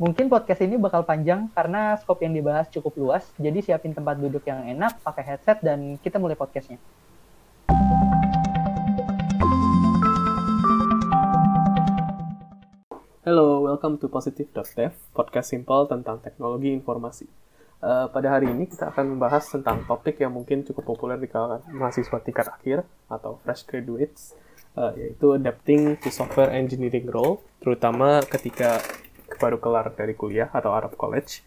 Mungkin podcast ini bakal panjang karena skop yang dibahas cukup luas, jadi siapin tempat duduk yang enak, pakai headset, dan kita mulai podcastnya. Hello, welcome to Positive.dev, podcast simple tentang teknologi informasi. Uh, pada hari ini kita akan membahas tentang topik yang mungkin cukup populer di kalangan mahasiswa tingkat akhir atau fresh graduates, uh, yaitu adapting to software engineering role, terutama ketika baru kelar dari kuliah atau of college.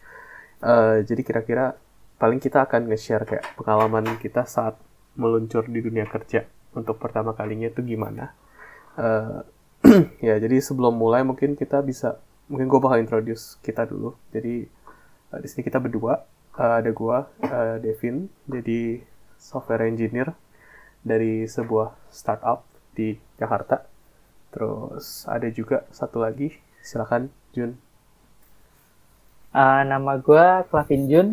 Uh, jadi kira-kira paling kita akan nge-share kayak pengalaman kita saat meluncur di dunia kerja untuk pertama kalinya itu gimana. Uh, ya jadi sebelum mulai mungkin kita bisa mungkin gue bakal introduce kita dulu. Jadi uh, di sini kita berdua uh, ada gue uh, Devin jadi software engineer dari sebuah startup di Jakarta. Terus ada juga satu lagi, silakan Jun. Uh, nama gue Clavin Jun.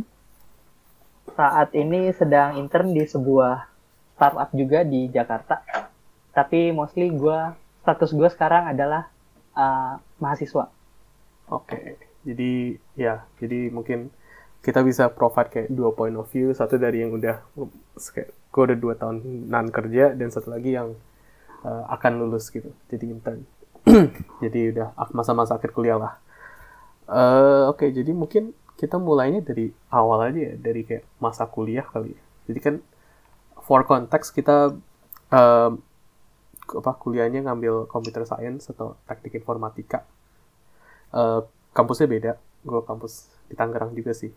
Saat ini sedang intern di sebuah startup juga di Jakarta. Tapi mostly gue status gue sekarang adalah uh, mahasiswa. Oke, okay. jadi ya, jadi mungkin kita bisa provide kayak dua point of view, satu dari yang udah gue udah dua tahun nan kerja dan satu lagi yang uh, akan lulus gitu, jadi intern. jadi udah masa-masa akhir kuliah lah. Uh, Oke, okay, jadi mungkin kita mulainya dari awal aja ya, dari kayak masa kuliah kali ya. Jadi kan for context kita um, apa kuliahnya ngambil computer science atau teknik informatika. Uh, kampusnya beda. Gue kampus di Tangerang juga sih.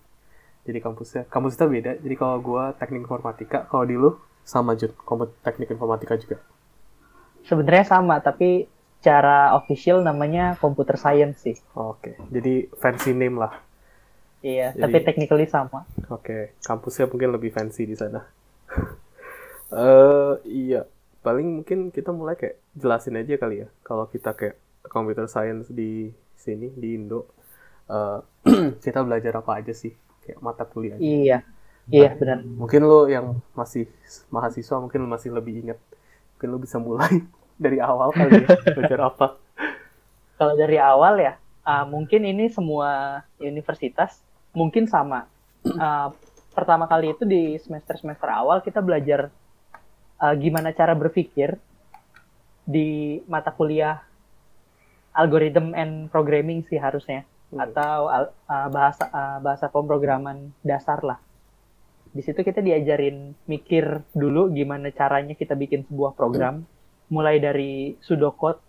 Jadi kampusnya kampus kita beda. Jadi kalau gue teknik informatika, kalau di lu sama Jun, teknik informatika juga. Sebenarnya sama, tapi secara official namanya computer science sih. Oke, okay. jadi fancy name lah. Iya, jadi, tapi technically sama. Oke, okay. kampusnya mungkin lebih fancy di sana. uh, iya, paling mungkin kita mulai kayak jelasin aja kali ya. Kalau kita kayak computer science di sini di Indo, uh, kita belajar apa aja sih? Kayak mata kuliah. Iya, iya benar. Mungkin lo yang masih mahasiswa mungkin lo masih lebih ingat. Mungkin lo bisa mulai dari awal kali ya belajar apa? Kalau dari awal ya, uh, mungkin ini semua universitas mungkin sama. Uh, pertama kali itu di semester-semester awal kita belajar uh, gimana cara berpikir di mata kuliah algorithm and programming sih harusnya hmm. atau uh, bahasa uh, bahasa pemrograman dasar lah. Di situ kita diajarin mikir dulu gimana caranya kita bikin sebuah program. Hmm mulai dari pseudocode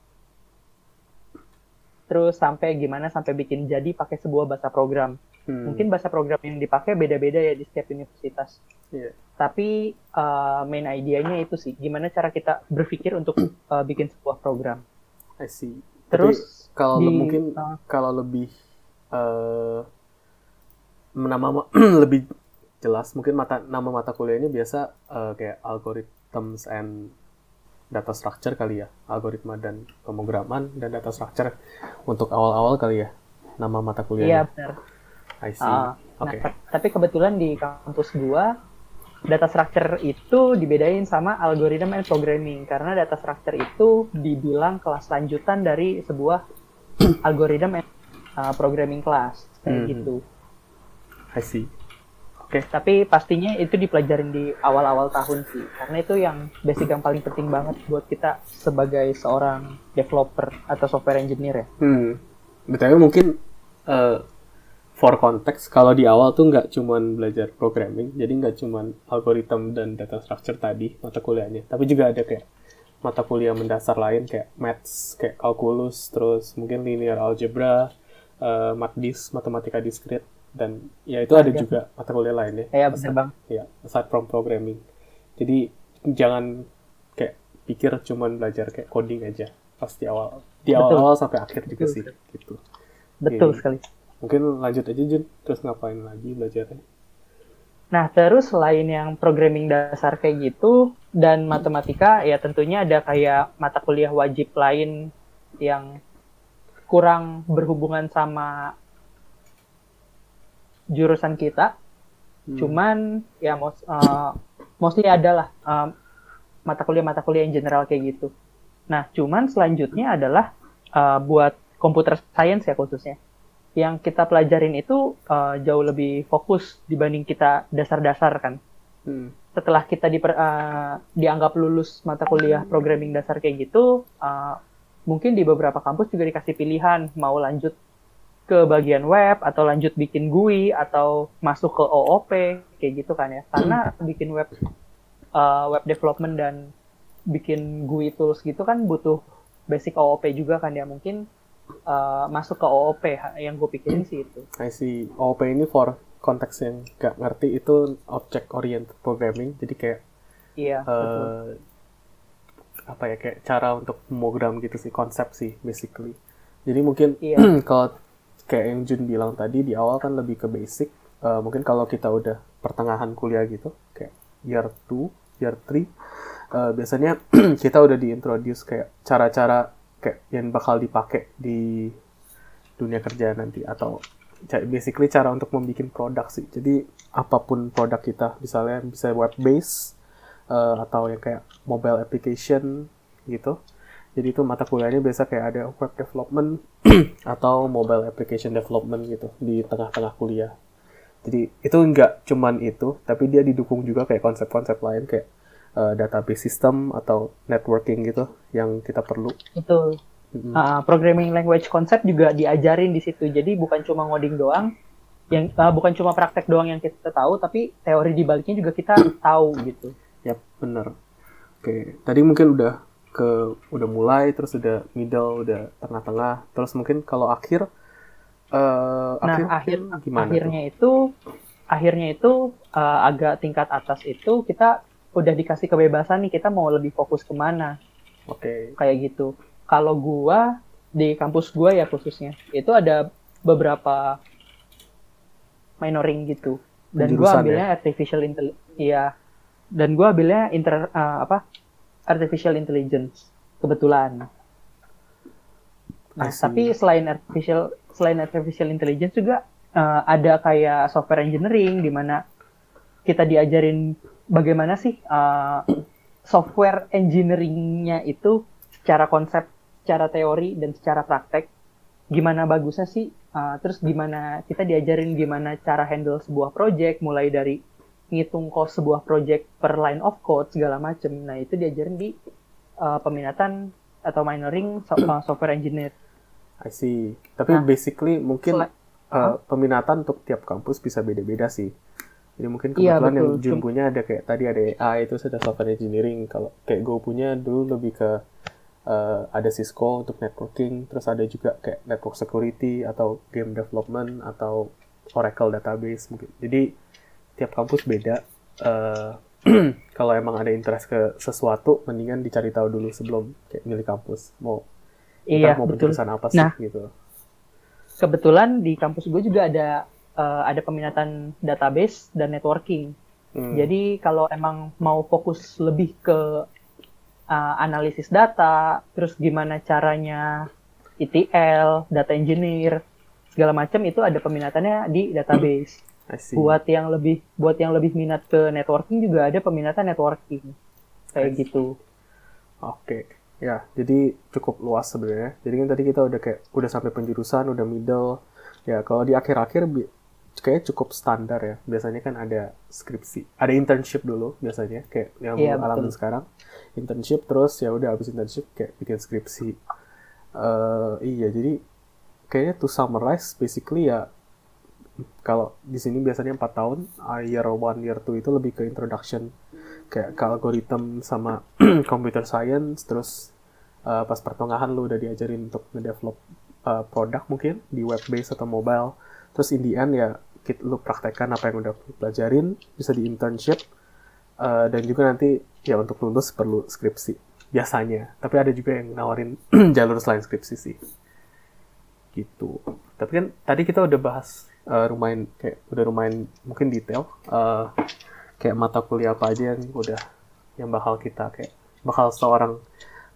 terus sampai gimana sampai bikin jadi pakai sebuah bahasa program. Hmm. Mungkin bahasa program yang dipakai beda-beda ya di setiap universitas. Yeah. Tapi uh, main idenya itu sih, gimana cara kita berpikir untuk uh, bikin sebuah program. I see. Terus Tapi kalau di, mungkin uh, kalau lebih uh, nama lebih jelas, mungkin mata nama mata kuliahnya biasa uh, kayak algorithms and data structure kali ya, algoritma dan pemrograman dan data structure untuk awal-awal kali ya nama mata kuliahnya. Iya benar. I see. Uh, Oke. Okay. Nah, tapi kebetulan di kampus gua data structure itu dibedain sama algorithm and programming karena data structure itu dibilang kelas lanjutan dari sebuah algorithm and uh, programming class kayak hmm. gitu. I see. Oke. Okay. Tapi pastinya itu dipelajarin di awal-awal tahun sih, karena itu yang basic yang paling penting banget buat kita sebagai seorang developer atau software engineer ya. Hmm. Betul mungkin uh, for context kalau di awal tuh nggak cuman belajar programming, jadi nggak cuman algoritma dan data structure tadi mata kuliahnya, tapi juga ada kayak mata kuliah mendasar lain kayak maths, kayak kalkulus, terus mungkin linear algebra, uh, math matematika diskrit dan ya itu ada juga mata kuliah lain ya. Iya benar bang. Ya aside from programming. Jadi jangan kayak pikir cuman belajar kayak coding aja pasti awal di awal-awal sampai akhir juga Betul. sih gitu. Betul Jadi, sekali. Mungkin lanjut aja Jun, terus ngapain lagi belajarnya? Nah, terus selain yang programming dasar kayak gitu dan matematika, ya tentunya ada kayak mata kuliah wajib lain yang kurang berhubungan sama jurusan kita. Hmm. Cuman ya most, uh, mostly adalah uh, mata kuliah mata kuliah yang general kayak gitu. Nah, cuman selanjutnya adalah uh, buat computer science ya khususnya. yang kita pelajarin itu uh, jauh lebih fokus dibanding kita dasar-dasar kan. Hmm. Setelah kita di, uh, dianggap lulus mata kuliah programming dasar kayak gitu, uh, mungkin di beberapa kampus juga dikasih pilihan mau lanjut ke bagian web atau lanjut bikin GUI atau masuk ke OOP kayak gitu kan ya karena bikin web uh, web development dan bikin GUI tools gitu kan butuh basic OOP juga kan ya mungkin uh, masuk ke OOP yang gue pikirin sih itu. I see. OOP ini for konteks yang gak ngerti itu object oriented programming jadi kayak iya uh, betul apa ya kayak cara untuk program gitu sih konsep sih basically jadi mungkin iya. kalau kayak yang Jun bilang tadi di awal kan lebih ke basic uh, mungkin kalau kita udah pertengahan kuliah gitu kayak year 2 year 3 uh, eh, biasanya kita udah diintroduce kayak cara-cara kayak yang bakal dipakai di dunia kerja nanti atau basically cara untuk membuat produk sih jadi apa pun produk kita misalnya bisa web base uh, atau yang kayak mobile application gitu. Jadi itu mata kuliahnya biasa kayak ada web development atau mobile application development gitu di tengah-tengah kuliah. Jadi itu enggak cuman itu, tapi dia didukung juga kayak konsep-konsep lain kayak uh, database system atau networking gitu yang kita perlu. Itu mm-hmm. uh, programming language konsep juga diajarin di situ. Jadi bukan cuma ngoding doang, yang uh, bukan cuma praktek doang yang kita tahu, tapi teori di baliknya juga kita tahu gitu. Yap, bener. Oke, tadi mungkin udah ke udah mulai, terus udah middle, udah tengah-tengah, terus mungkin kalau akhir, uh, nah akhir, akhir gimana? Akhirnya tuh? itu, akhirnya itu uh, agak tingkat atas itu kita udah dikasih kebebasan nih kita mau lebih fokus ke mana. Oke. Okay. Kayak gitu. Kalau gua di kampus gua ya khususnya itu ada beberapa minoring gitu dan gua ambilnya ya? artificial intelligence ya dan gue ambilnya inter uh, apa artificial intelligence kebetulan. Nah tapi selain artificial selain artificial intelligence juga uh, ada kayak software engineering di mana kita diajarin bagaimana sih uh, software engineeringnya itu secara konsep, secara teori dan secara praktek. Gimana bagusnya sih? Uh, terus gimana kita diajarin gimana cara handle sebuah project mulai dari ngitung cost sebuah project per line of code segala macem. Nah itu diajarin di uh, peminatan atau minoring uh, software engineer. I see. Tapi nah, basically mungkin uh, peminatan untuk tiap kampus bisa beda-beda sih. Jadi mungkin iya, kebetulan iya, yang Jun punya ada kayak tadi ada AI itu sudah software engineering. Kalau kayak gue punya dulu lebih ke uh, ada Cisco untuk networking, terus ada juga kayak network security atau game development atau Oracle database mungkin. Jadi tiap kampus beda. Uh, kalau emang ada interest ke sesuatu, mendingan dicari tahu dulu sebelum kayak milih kampus. Mau iya, mau betul. apa sih nah, gitu. Kebetulan di kampus gue juga ada uh, ada peminatan database dan networking. Hmm. Jadi kalau emang mau fokus lebih ke uh, analisis data, terus gimana caranya ETL, data engineer, segala macam itu ada peminatannya di database buat yang lebih buat yang lebih minat ke networking juga ada peminatan networking. Kayak gitu. Oke. Okay. ya jadi cukup luas sebenarnya. Jadi kan tadi kita udah kayak udah sampai penjurusan udah middle. Ya kalau di akhir-akhir kayak cukup standar ya. Biasanya kan ada skripsi ada internship dulu biasanya kayak yang yeah, alami sekarang. Internship terus ya udah habis internship kayak bikin skripsi. Uh, iya jadi kayaknya to summarize basically ya kalau di sini biasanya 4 tahun, uh, year 1, year 2 itu lebih ke introduction kayak ke algoritma sama computer science, terus uh, pas pertengahan lu udah diajarin untuk ngedevelop uh, produk mungkin di web base atau mobile. Terus in the end ya kita, lu praktekkan apa yang udah lu pelajarin, bisa di internship, uh, dan juga nanti ya untuk lulus perlu skripsi biasanya. Tapi ada juga yang nawarin jalur selain skripsi sih. Gitu. Tapi kan tadi kita udah bahas uh, kayak udah lumayan mungkin detail uh, kayak mata kuliah apa aja yang udah yang bakal kita kayak bakal seorang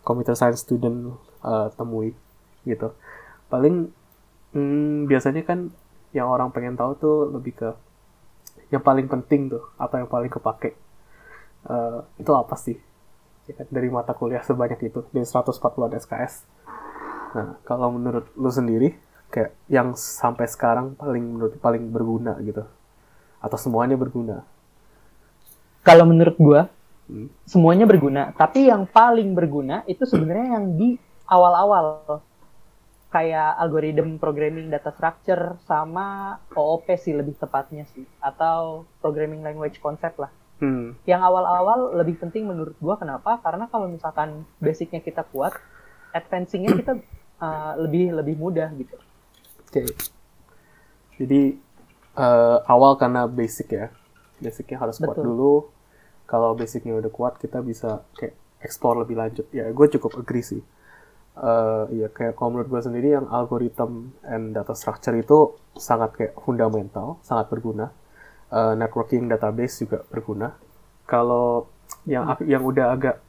computer science student uh, temui gitu. Paling hmm, biasanya kan yang orang pengen tahu tuh lebih ke yang paling penting tuh apa yang paling kepake. Uh, itu apa sih? Ya kan, dari mata kuliah sebanyak itu dari 140 SKS nah kalau menurut lu sendiri kayak yang sampai sekarang paling menurut paling berguna gitu atau semuanya berguna Kalau menurut gua Hmm. semuanya berguna, tapi yang paling berguna itu sebenarnya yang di awal-awal kayak algorithm programming data structure sama OOP sih lebih tepatnya sih atau programming language concept lah. hmm. Yang awal-awal lebih penting menurut gua kenapa? Karena kalau misalkan basicnya kita kuat, advancing-nya kita uh, lebih lebih mudah gitu. Oke. Jadi eh, awal karena basic ya. Basicnya harus kuat Betul. dulu. Kalau basicnya udah kuat, kita bisa kayak explore lebih lanjut. Ya, gue cukup agree sih. Eh ya kayak kalau menurut gue sendiri yang algorithm and data structure itu sangat kayak fundamental, sangat berguna. Eh, networking database juga berguna. Kalau yang yang udah agak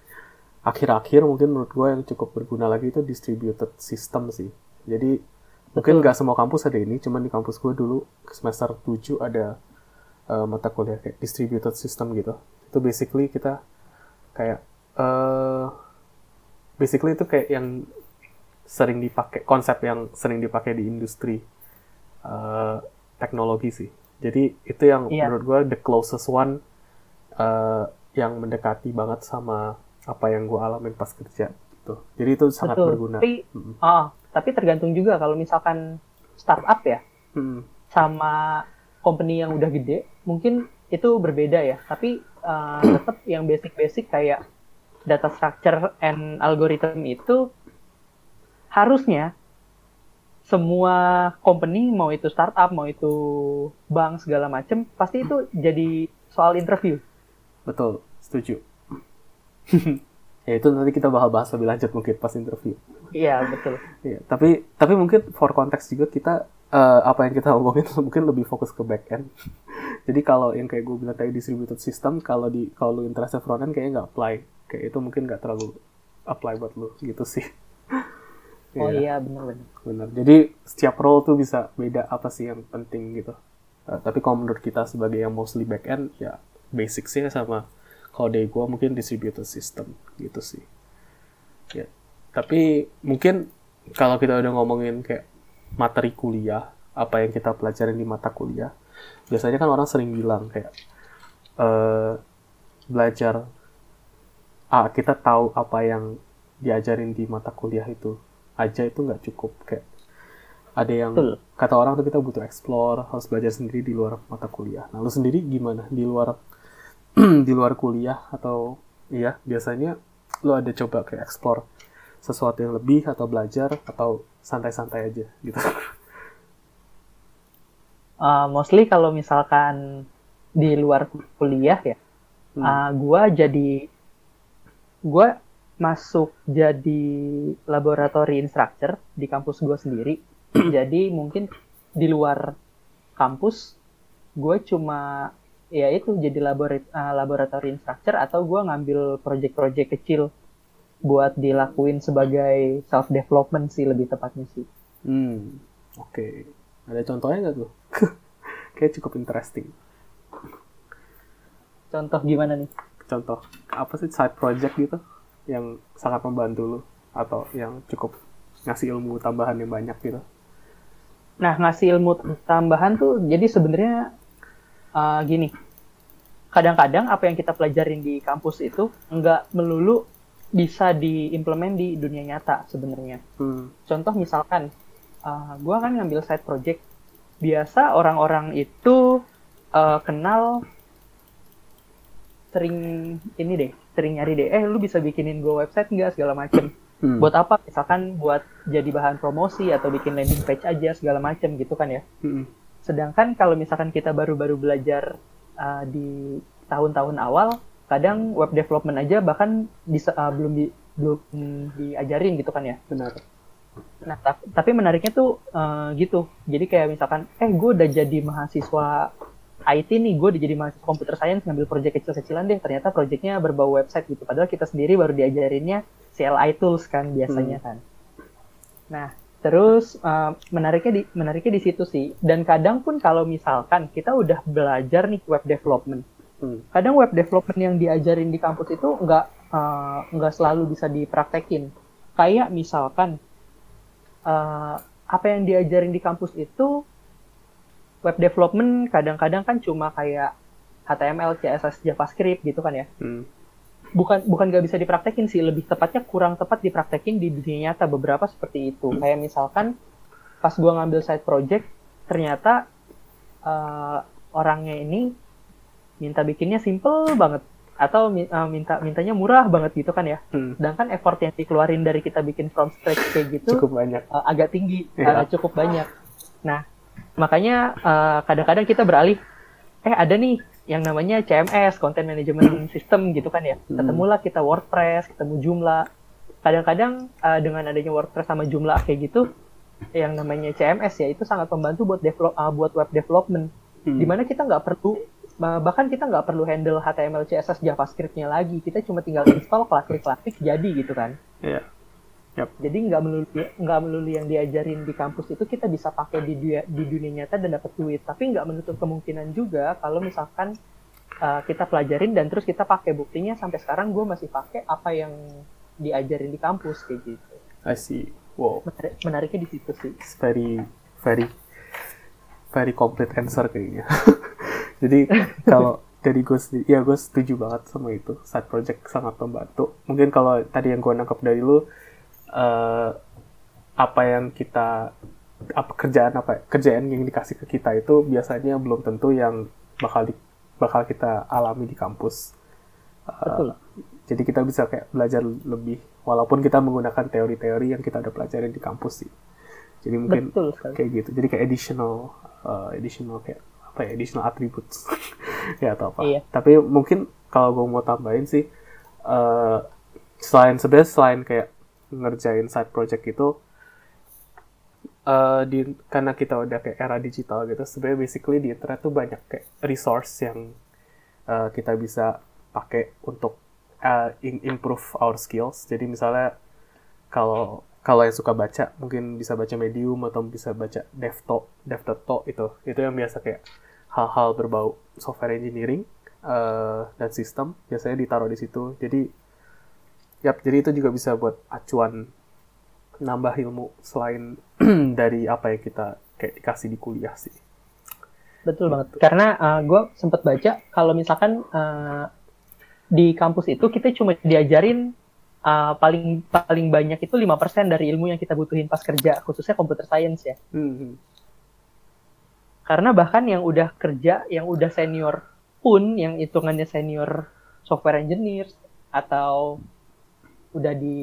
akhir-akhir mungkin menurut gue yang cukup berguna lagi itu distributed system sih. Jadi mungkin nggak semua kampus ada ini, cuman di kampus gue dulu semester 7 ada eh, mata kuliah kayak distributed system gitu. Itu basically kita kayak eh basically itu kayak yang sering dipakai konsep yang sering dipakai di industri eh, teknologi sih. Jadi itu yang Iya. menurut gue the closest one eh, yang mendekati banget sama apa yang gue alamin pas kerja gitu. Jadi itu sangat Betul. berguna. Tapi, Mm-mm. ah, tapi tergantung juga kalau misalkan startup ya Mm-mm. sama company yang udah gede, mungkin itu berbeda ya. Tapi uh, tetap yang basic-basic kayak data structure and algorithm itu harusnya semua company mau itu startup, mau itu bank segala macem, pasti itu jadi soal interview. Betul, setuju. ya itu nanti kita bakal bahas lebih lanjut mungkin pas interview. Iya betul. Iya, tapi tapi mungkin for konteks juga kita eh, apa yang kita omongin mungkin lebih fokus ke back end. Jadi kalau yang kayak gue bilang tadi distributed system, kalau di kalau lu interest front end kayaknya nggak apply. Kayak itu mungkin nggak terlalu apply buat lu gitu sih. Oh Iya, iya benar-benar. benar. Jadi setiap role tuh bisa beda apa sih yang penting gitu. Eh, tapi kalau menurut kita sebagai yang mostly back end ya basic sih sama kalau dari gue mungkin distributed system gitu sih. Ya. Tapi mungkin kalau kita udah ngomongin kayak materi kuliah, apa yang kita pelajarin di mata kuliah, biasanya kan orang sering bilang kayak eh belajar ah kita tahu apa yang diajarin di mata kuliah itu aja itu nggak cukup kayak ada yang Betul. kata orang tuh kita butuh explore harus belajar sendiri di luar mata kuliah nah lu sendiri gimana di luar di luar kuliah atau iya biasanya lu ada coba kayak explore sesuatu yang lebih atau belajar atau santai-santai aja gitu Uh, mostly kalau misalkan di luar kuliah ya, Hmm. uh, gua jadi gua masuk jadi laboratory instructor di kampus gua sendiri. jadi mungkin di luar kampus gue cuma ya itu jadi labora- uh, laboratory instructor atau gua ngambil project-project kecil buat dilakuin sebagai self development sih lebih tepatnya sih. Hmm, oke. Ada contohnya nggak tuh? Kayak cukup interesting. Contoh gimana nih? Contoh, apa sih side project gitu yang sangat membantu lu atau yang cukup ngasih ilmu tambahan yang banyak gitu? Nah, ngasih ilmu tambahan tuh jadi sebenarnya uh, gini. Kadang-kadang apa yang kita pelajarin di kampus itu nggak melulu bisa diimplement di dunia nyata sebenarnya. Hmm, Contoh misalkan, uh, gue kan ngambil side project. Biasa orang-orang itu uh, kenal sering ini deh, sering nyari deh, eh lu bisa bikinin gue website nggak segala macem. hmm, Buat apa? Misalkan buat jadi bahan promosi atau bikin landing page aja segala macem gitu kan ya. hmm, Sedangkan kalau misalkan kita baru-baru belajar uh, di tahun-tahun awal, kadang web development aja bahkan bisa, uh, belum di, belum diajarin gitu kan ya. benar. Nah, ta- tapi menariknya tuh uh, gitu. Jadi kayak misalkan, eh gue udah jadi mahasiswa IT nih, gue udah jadi mahasiswa computer science ngambil project kecil-kecilan deh. Ternyata projectnya berbau website gitu. Padahal kita sendiri baru diajarinnya CLI tools kan biasanya kan. Nah, terus uh, menariknya di menariknya di situ sih. Dan kadang pun kalau misalkan kita udah belajar nih web development, Hmm, kadang web development yang diajarin di kampus itu nggak uh, nggak selalu bisa dipraktekin. Kayak misalkan uh, apa yang diajarin di kampus itu web development kadang-kadang kan cuma kayak HTML, CSS, JavaScript gitu kan ya. Hmm. Bukan bukan nggak bisa dipraktekin sih, lebih tepatnya kurang tepat dipraktekin di dunia nyata beberapa seperti itu. Kayak misalkan pas gua ngambil side project ternyata uh, orangnya ini minta bikinnya simple banget atau uh, minta mintanya murah banget gitu kan ya. Hmm. Sedangkan effort yang dikeluarin dari kita bikin from scratch kayak gitu Cukup banyak. uh, agak tinggi, Iya. uh, cukup banyak. Nah, makanya uh, kadang-kadang kita beralih, eh ada nih yang namanya CMS, Content Management System gitu kan ya. Hmm. Ketemulah kita WordPress, ketemu Joomla. Kadang-kadang uh, dengan adanya WordPress sama Joomla kayak gitu, yang namanya CMS ya itu sangat membantu buat develop, uh, buat web development. Hmm. Di mana kita nggak perlu bah- bahkan kita nggak perlu handle HTML, CSS, JavaScript-nya lagi. Kita cuma tinggal install, klik-klik jadi gitu kan. Iya. Jadi nggak melulu nggak melulu yang diajarin di kampus itu kita bisa pakai di dunia, di dunia nyata dan dapat duit. Tapi nggak menutup kemungkinan juga kalau misalkan uh, kita pelajarin dan terus kita pakai buktinya sampai sekarang gue masih pakai apa yang diajarin di kampus kayak gitu. I see. Wow. Menarik, menariknya di situ sih. It's very very very complete answer kayaknya. Jadi kalau dari gue sendiri, ya gue setuju banget sama itu. Side project sangat membantu. Mungkin kalau tadi yang gue nangkep dari lu, eh, apa yang kita apa kerjaan apa kerjaan yang dikasih ke kita itu biasanya belum tentu yang bakal di, bakal kita alami di kampus. Eh, Betul. jadi kita bisa kayak belajar lebih walaupun kita menggunakan teori-teori yang kita udah pelajarin di kampus sih. Jadi mungkin Betul sekali. kayak gitu. Jadi kayak additional uh, additional kayak apa ya additional attributes ya atau apa. Iya. Tapi mungkin kalau gue mau tambahin sih uh, selain sebenarnya selain kayak ngerjain side project itu uh, di karena kita udah kayak era digital gitu sebenarnya basically di internet tuh banyak kayak resource yang uh, kita bisa pakai untuk uh, improve our skills. Jadi misalnya kalau kalau yang suka baca mungkin bisa baca Medium atau bisa baca DevTo, DevTo itu itu yang biasa kayak hal-hal berbau software engineering uh, dan sistem biasanya ditaruh di situ. Jadi yap jadi itu juga bisa buat acuan nambah ilmu selain dari apa yang kita kayak dikasih di kuliah sih. Betul banget. Karena gue sempat baca kalau misalkan uh, di kampus itu kita cuma diajarin uh, paling paling banyak itu 5% dari ilmu yang kita butuhin pas kerja, khususnya computer science ya. Hmm. Karena bahkan yang udah kerja, yang udah senior pun, yang hitungannya senior software engineer atau udah di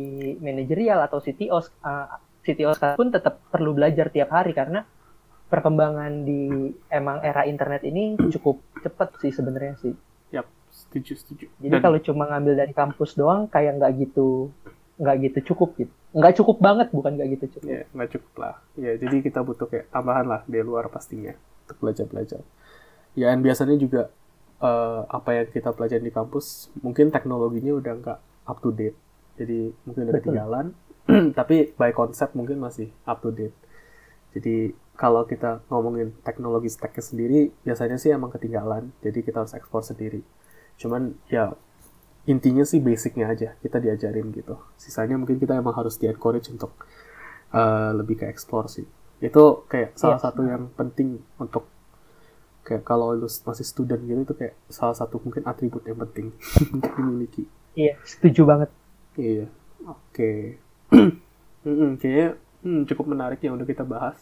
manajerial atau CTO, uh, CTO pun tetap perlu belajar tiap hari karena perkembangan di emang era internet ini cukup cepat sih sebenarnya sih. Yap, setuju setuju. Jadi Dan- kalau cuma ngambil dari kampus doang kayak nggak gitu nggak gitu cukup gitu. Nggak cukup banget bukan nggak gitu cukup. ya nggak cukup lah ya jadi kita butuh kayak tambahan lah di luar pastinya untuk belajar belajar ya dan biasanya juga eh, apa yang kita pelajari di kampus mungkin teknologinya udah nggak up to date jadi mungkin udah ketinggalan tapi by konsep mungkin masih up to date. Jadi kalau kita ngomongin teknologi stacknya sendiri biasanya sih emang ketinggalan jadi kita harus ekspor sendiri. Cuman ya intinya sih basicnya aja kita diajarin gitu. Sisanya mungkin kita emang harus di encourage untuk uh, lebih ke explore sih. Itu kayak salah Yes. satu yang penting untuk kayak kalau lu masih student gitu itu kayak salah satu mungkin atribut yang penting untuk dimiliki. Iya, setuju banget. Iya oke. Mm-mm, kayaknya hmm, cukup menarik yang udah kita bahas.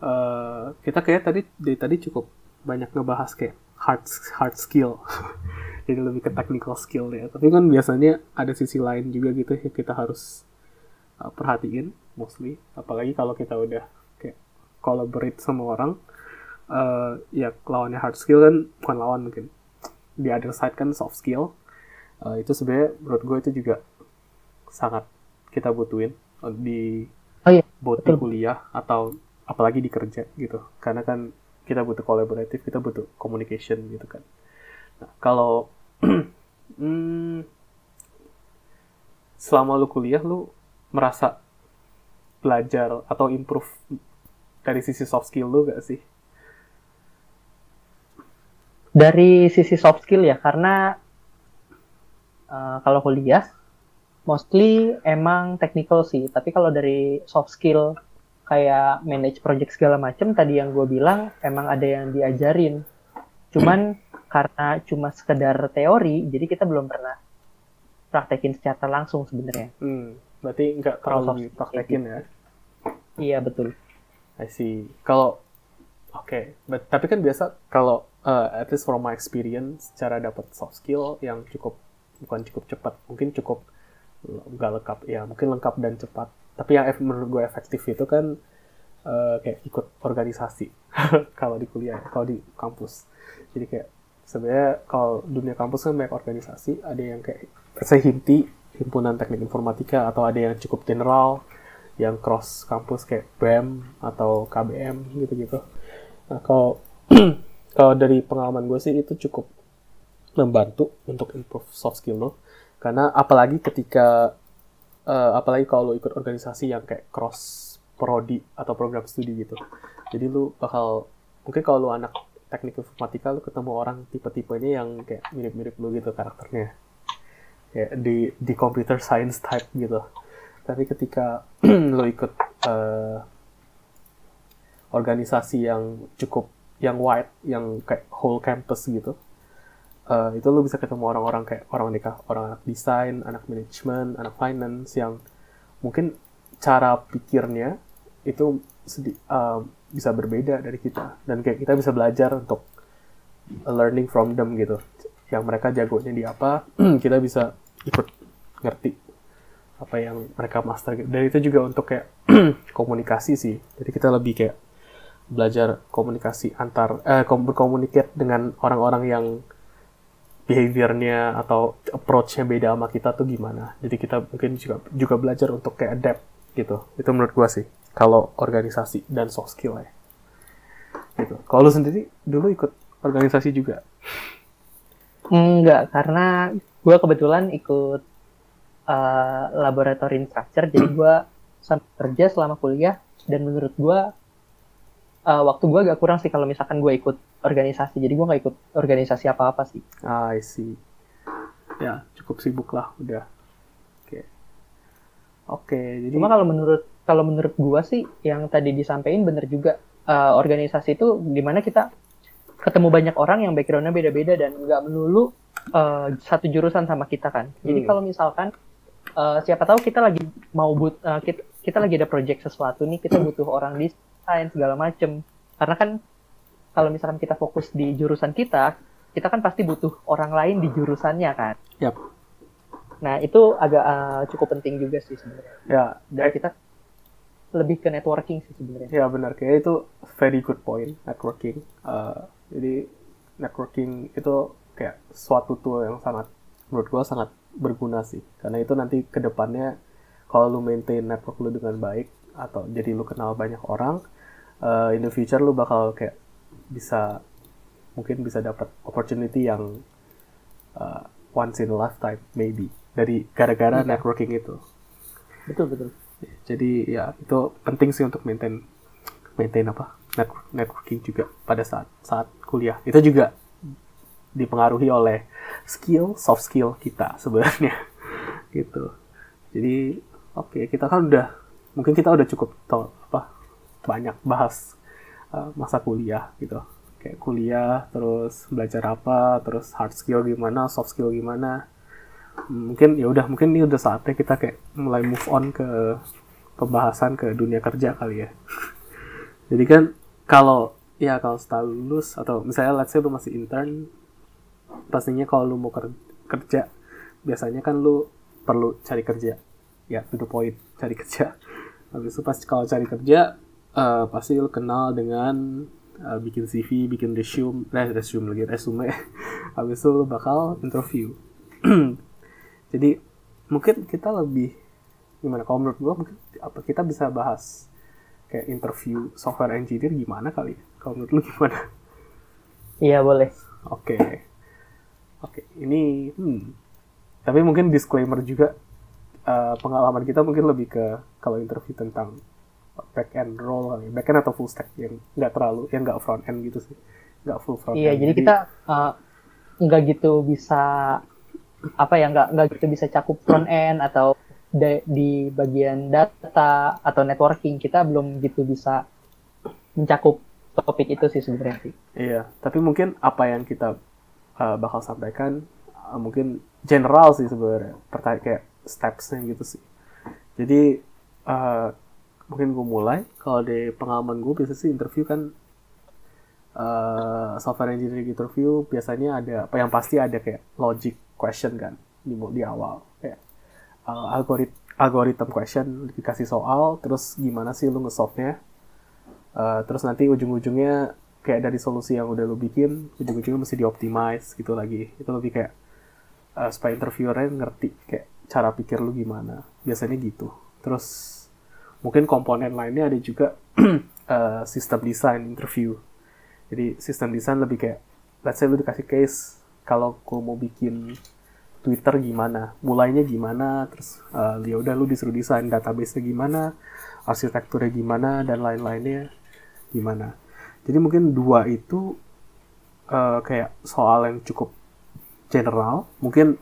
Eh, kita kayak tadi dari tadi cukup banyak ngebahas kayak hard hard skill. Jadi lebih ke technical skill ya. Tapi kan biasanya ada sisi lain juga gitu yang kita harus uh, perhatiin mostly. Apalagi kalau kita udah kayak collaborate sama orang eh, ya lawannya hard skill kan bukan lawan mungkin. Di other side kan soft skill. Eh, itu sebenarnya menurut gue itu juga sangat kita butuhin eh, di Oh iya, both di kuliah atau apalagi di kerja gitu. Karena kan kita butuh kolaboratif kita butuh communication gitu kan. Nah, kalau hmm, selama lu kuliah lu merasa belajar atau improve dari sisi soft skill lu gak sih? Dari sisi soft skill ya, karena uh, kalau kuliah mostly emang technical sih. Tapi kalau dari soft skill kayak manage project segala macem tadi yang gue bilang emang ada yang diajarin cuman karena cuma sekedar teori jadi kita belum pernah praktekin secara langsung sebenarnya Hmm, berarti nggak terlalu praktekin ya. iya betul I see. Kalau oke, but- tapi kan biasa kalau uh, at least from my experience cara dapat soft skill yang cukup bukan cukup cepat, mungkin cukup nggak lengkap ya, mungkin lengkap dan cepat. Tapi yang menurut gue efektif itu kan uh, kayak ikut organisasi kalau di kuliah, kalau di kampus. Jadi kayak sebenarnya kalau dunia kampus kan banyak organisasi, ada yang kayak saya himti himpunan teknik informatika atau ada yang cukup general yang cross kampus kayak BEM atau KBM gitu-gitu. Nah, kalau kalau dari pengalaman gue sih itu cukup membantu untuk improve soft skill lo. Karena apalagi ketika eh, apalagi kalau lo ikut organisasi yang kayak cross prodi atau program studi gitu. Jadi lu bakal mungkin kalau lu anak teknik informatika lu ketemu orang tipe-tipenya yang kayak mirip-mirip lu gitu karakternya. Kayak di di computer science type gitu tapi ketika lo ikut eh, organisasi yang cukup yang wide yang kayak whole campus gitu eh, itu lo bisa ketemu orang-orang kayak orang nikah orang anak desain anak manajemen anak finance yang mungkin cara pikirnya itu eh, bisa berbeda dari kita dan kayak kita bisa belajar untuk learning from them gitu yang mereka jagonya di apa kita bisa ikut ngerti apa yang mereka master gitu. Dan itu juga untuk kayak komunikasi sih. Jadi kita lebih kayak belajar komunikasi antar eh kom- berkomunikasi dengan orang-orang yang behaviornya atau approach-nya beda sama kita tuh gimana. Jadi kita mungkin juga juga belajar untuk kayak adapt gitu. Itu menurut gua sih. Kalau organisasi dan soft skill ya. Gitu. Kalau lu sendiri dulu ikut organisasi juga. enggak karena gue kebetulan ikut uh, laboratory instructor jadi sampai kerja selama kuliah dan menurut gue uh, waktu gue agak kurang sih kalau misalkan gue ikut organisasi jadi gue nggak ikut organisasi apa apa sih Ah, I see. Ya, cukup sibuk lah udah. Oke. Oke, jadi cuma kalau menurut kalau menurut gue sih yang tadi disampaikan bener juga Uh, organisasi itu di mana kita ketemu banyak orang yang backgroundnya beda-beda dan nggak melulu uh, satu jurusan sama kita kan jadi Hmm. kalau misalkan uh, siapa tahu kita lagi mau but uh, kita, kita lagi ada project sesuatu nih kita butuh orang desain segala macem karena kan kalau misalkan kita fokus di jurusan kita kita kan pasti butuh orang lain di jurusannya kan Yap. nah itu agak uh, cukup penting juga sih sebenarnya ya, dan kita lebih ke networking sih sebenarnya ya benar kayak itu very good point networking. Eh, jadi networking itu kayak suatu tool yang sangat menurut gua sangat berguna sih. Karena itu nanti ke depannya kalau lu maintain network lu dengan baik atau jadi lu kenal banyak orang, eh, in the future lu bakal kayak bisa mungkin bisa dapat opportunity yang eh, once in a lifetime maybe dari gara-gara Iya. networking itu. betul betul Jadi ya itu penting sih untuk maintain maintain apa network, networking juga pada saat saat kuliah. Itu juga dipengaruhi oleh skill soft skill kita sebenarnya gitu. Jadi oke kita kan udah mungkin kita udah cukup tau apa banyak bahas uh, masa kuliah gitu. Kayak kuliah terus belajar apa, terus hard skill gimana, soft skill gimana. Mungkin ya udah mungkin ini udah saatnya kita kayak mulai move on ke pembahasan ke dunia kerja kali ya. Jadi kan kalau ya kalau setelah lulus atau misalnya let's say lu masih intern pastinya kalau lu mau ker- kerja biasanya kan lu perlu cari kerja. Ya to the point cari kerja. Habis itu pas kalau cari kerja eh, pasti lu kenal dengan eh, bikin CV bikin resume eh, resume lagi resume. Habis itu lu bakal interview. Jadi mungkin kita lebih gimana kalau menurut gua mungkin apa kita bisa bahas kayak interview software engineer gimana kali ya? kalau menurut lu gimana? Iya boleh. Oke. Oke ini hmm. tapi mungkin disclaimer juga eh, pengalaman kita mungkin lebih ke kalau interview tentang back end role kali. Back end atau full stack yang nggak terlalu yang nggak front end gitu sih. Nggak full front Iya, end. jadi kita uh, nggak gitu bisa apa ya nggak nggak gitu bisa cakup front end atau di, di bagian data atau networking. Kita belum gitu bisa mencakup topik itu sih sebenarnya sih. Iya, tapi mungkin apa yang kita uh, bakal sampaikan uh, mungkin general sih sebenarnya, pertanyaan kayak stepsnya gitu sih. Jadi uh, mungkin gue mulai. Kalau di pengalaman gue biasa sih interview kan uh, software engineering interview biasanya ada apa yang pasti ada kayak logic question kan di di awal. Kayak uh, algorit algorithm question dikasih soal terus gimana sih lu nge-solve-nya? Uh, terus nanti ujung-ujungnya kayak dari solusi yang udah lu bikin ujung-ujungnya mesti dioptimize gitu lagi. Itu lebih kayak uh, supaya interviewernya ngerti kayak cara pikir lu gimana. Biasanya gitu. Terus mungkin komponen lainnya ada juga uh, sistem desain interview. Jadi sistem desain lebih kayak let's say lu dikasih case kalau gue mau bikin Twitter gimana mulainya gimana terus uh, ya udah lu disuruh desain database-nya gimana arsitekturnya gimana dan lain-lainnya gimana. Jadi mungkin dua itu uh, kayak soal yang cukup general. Mungkin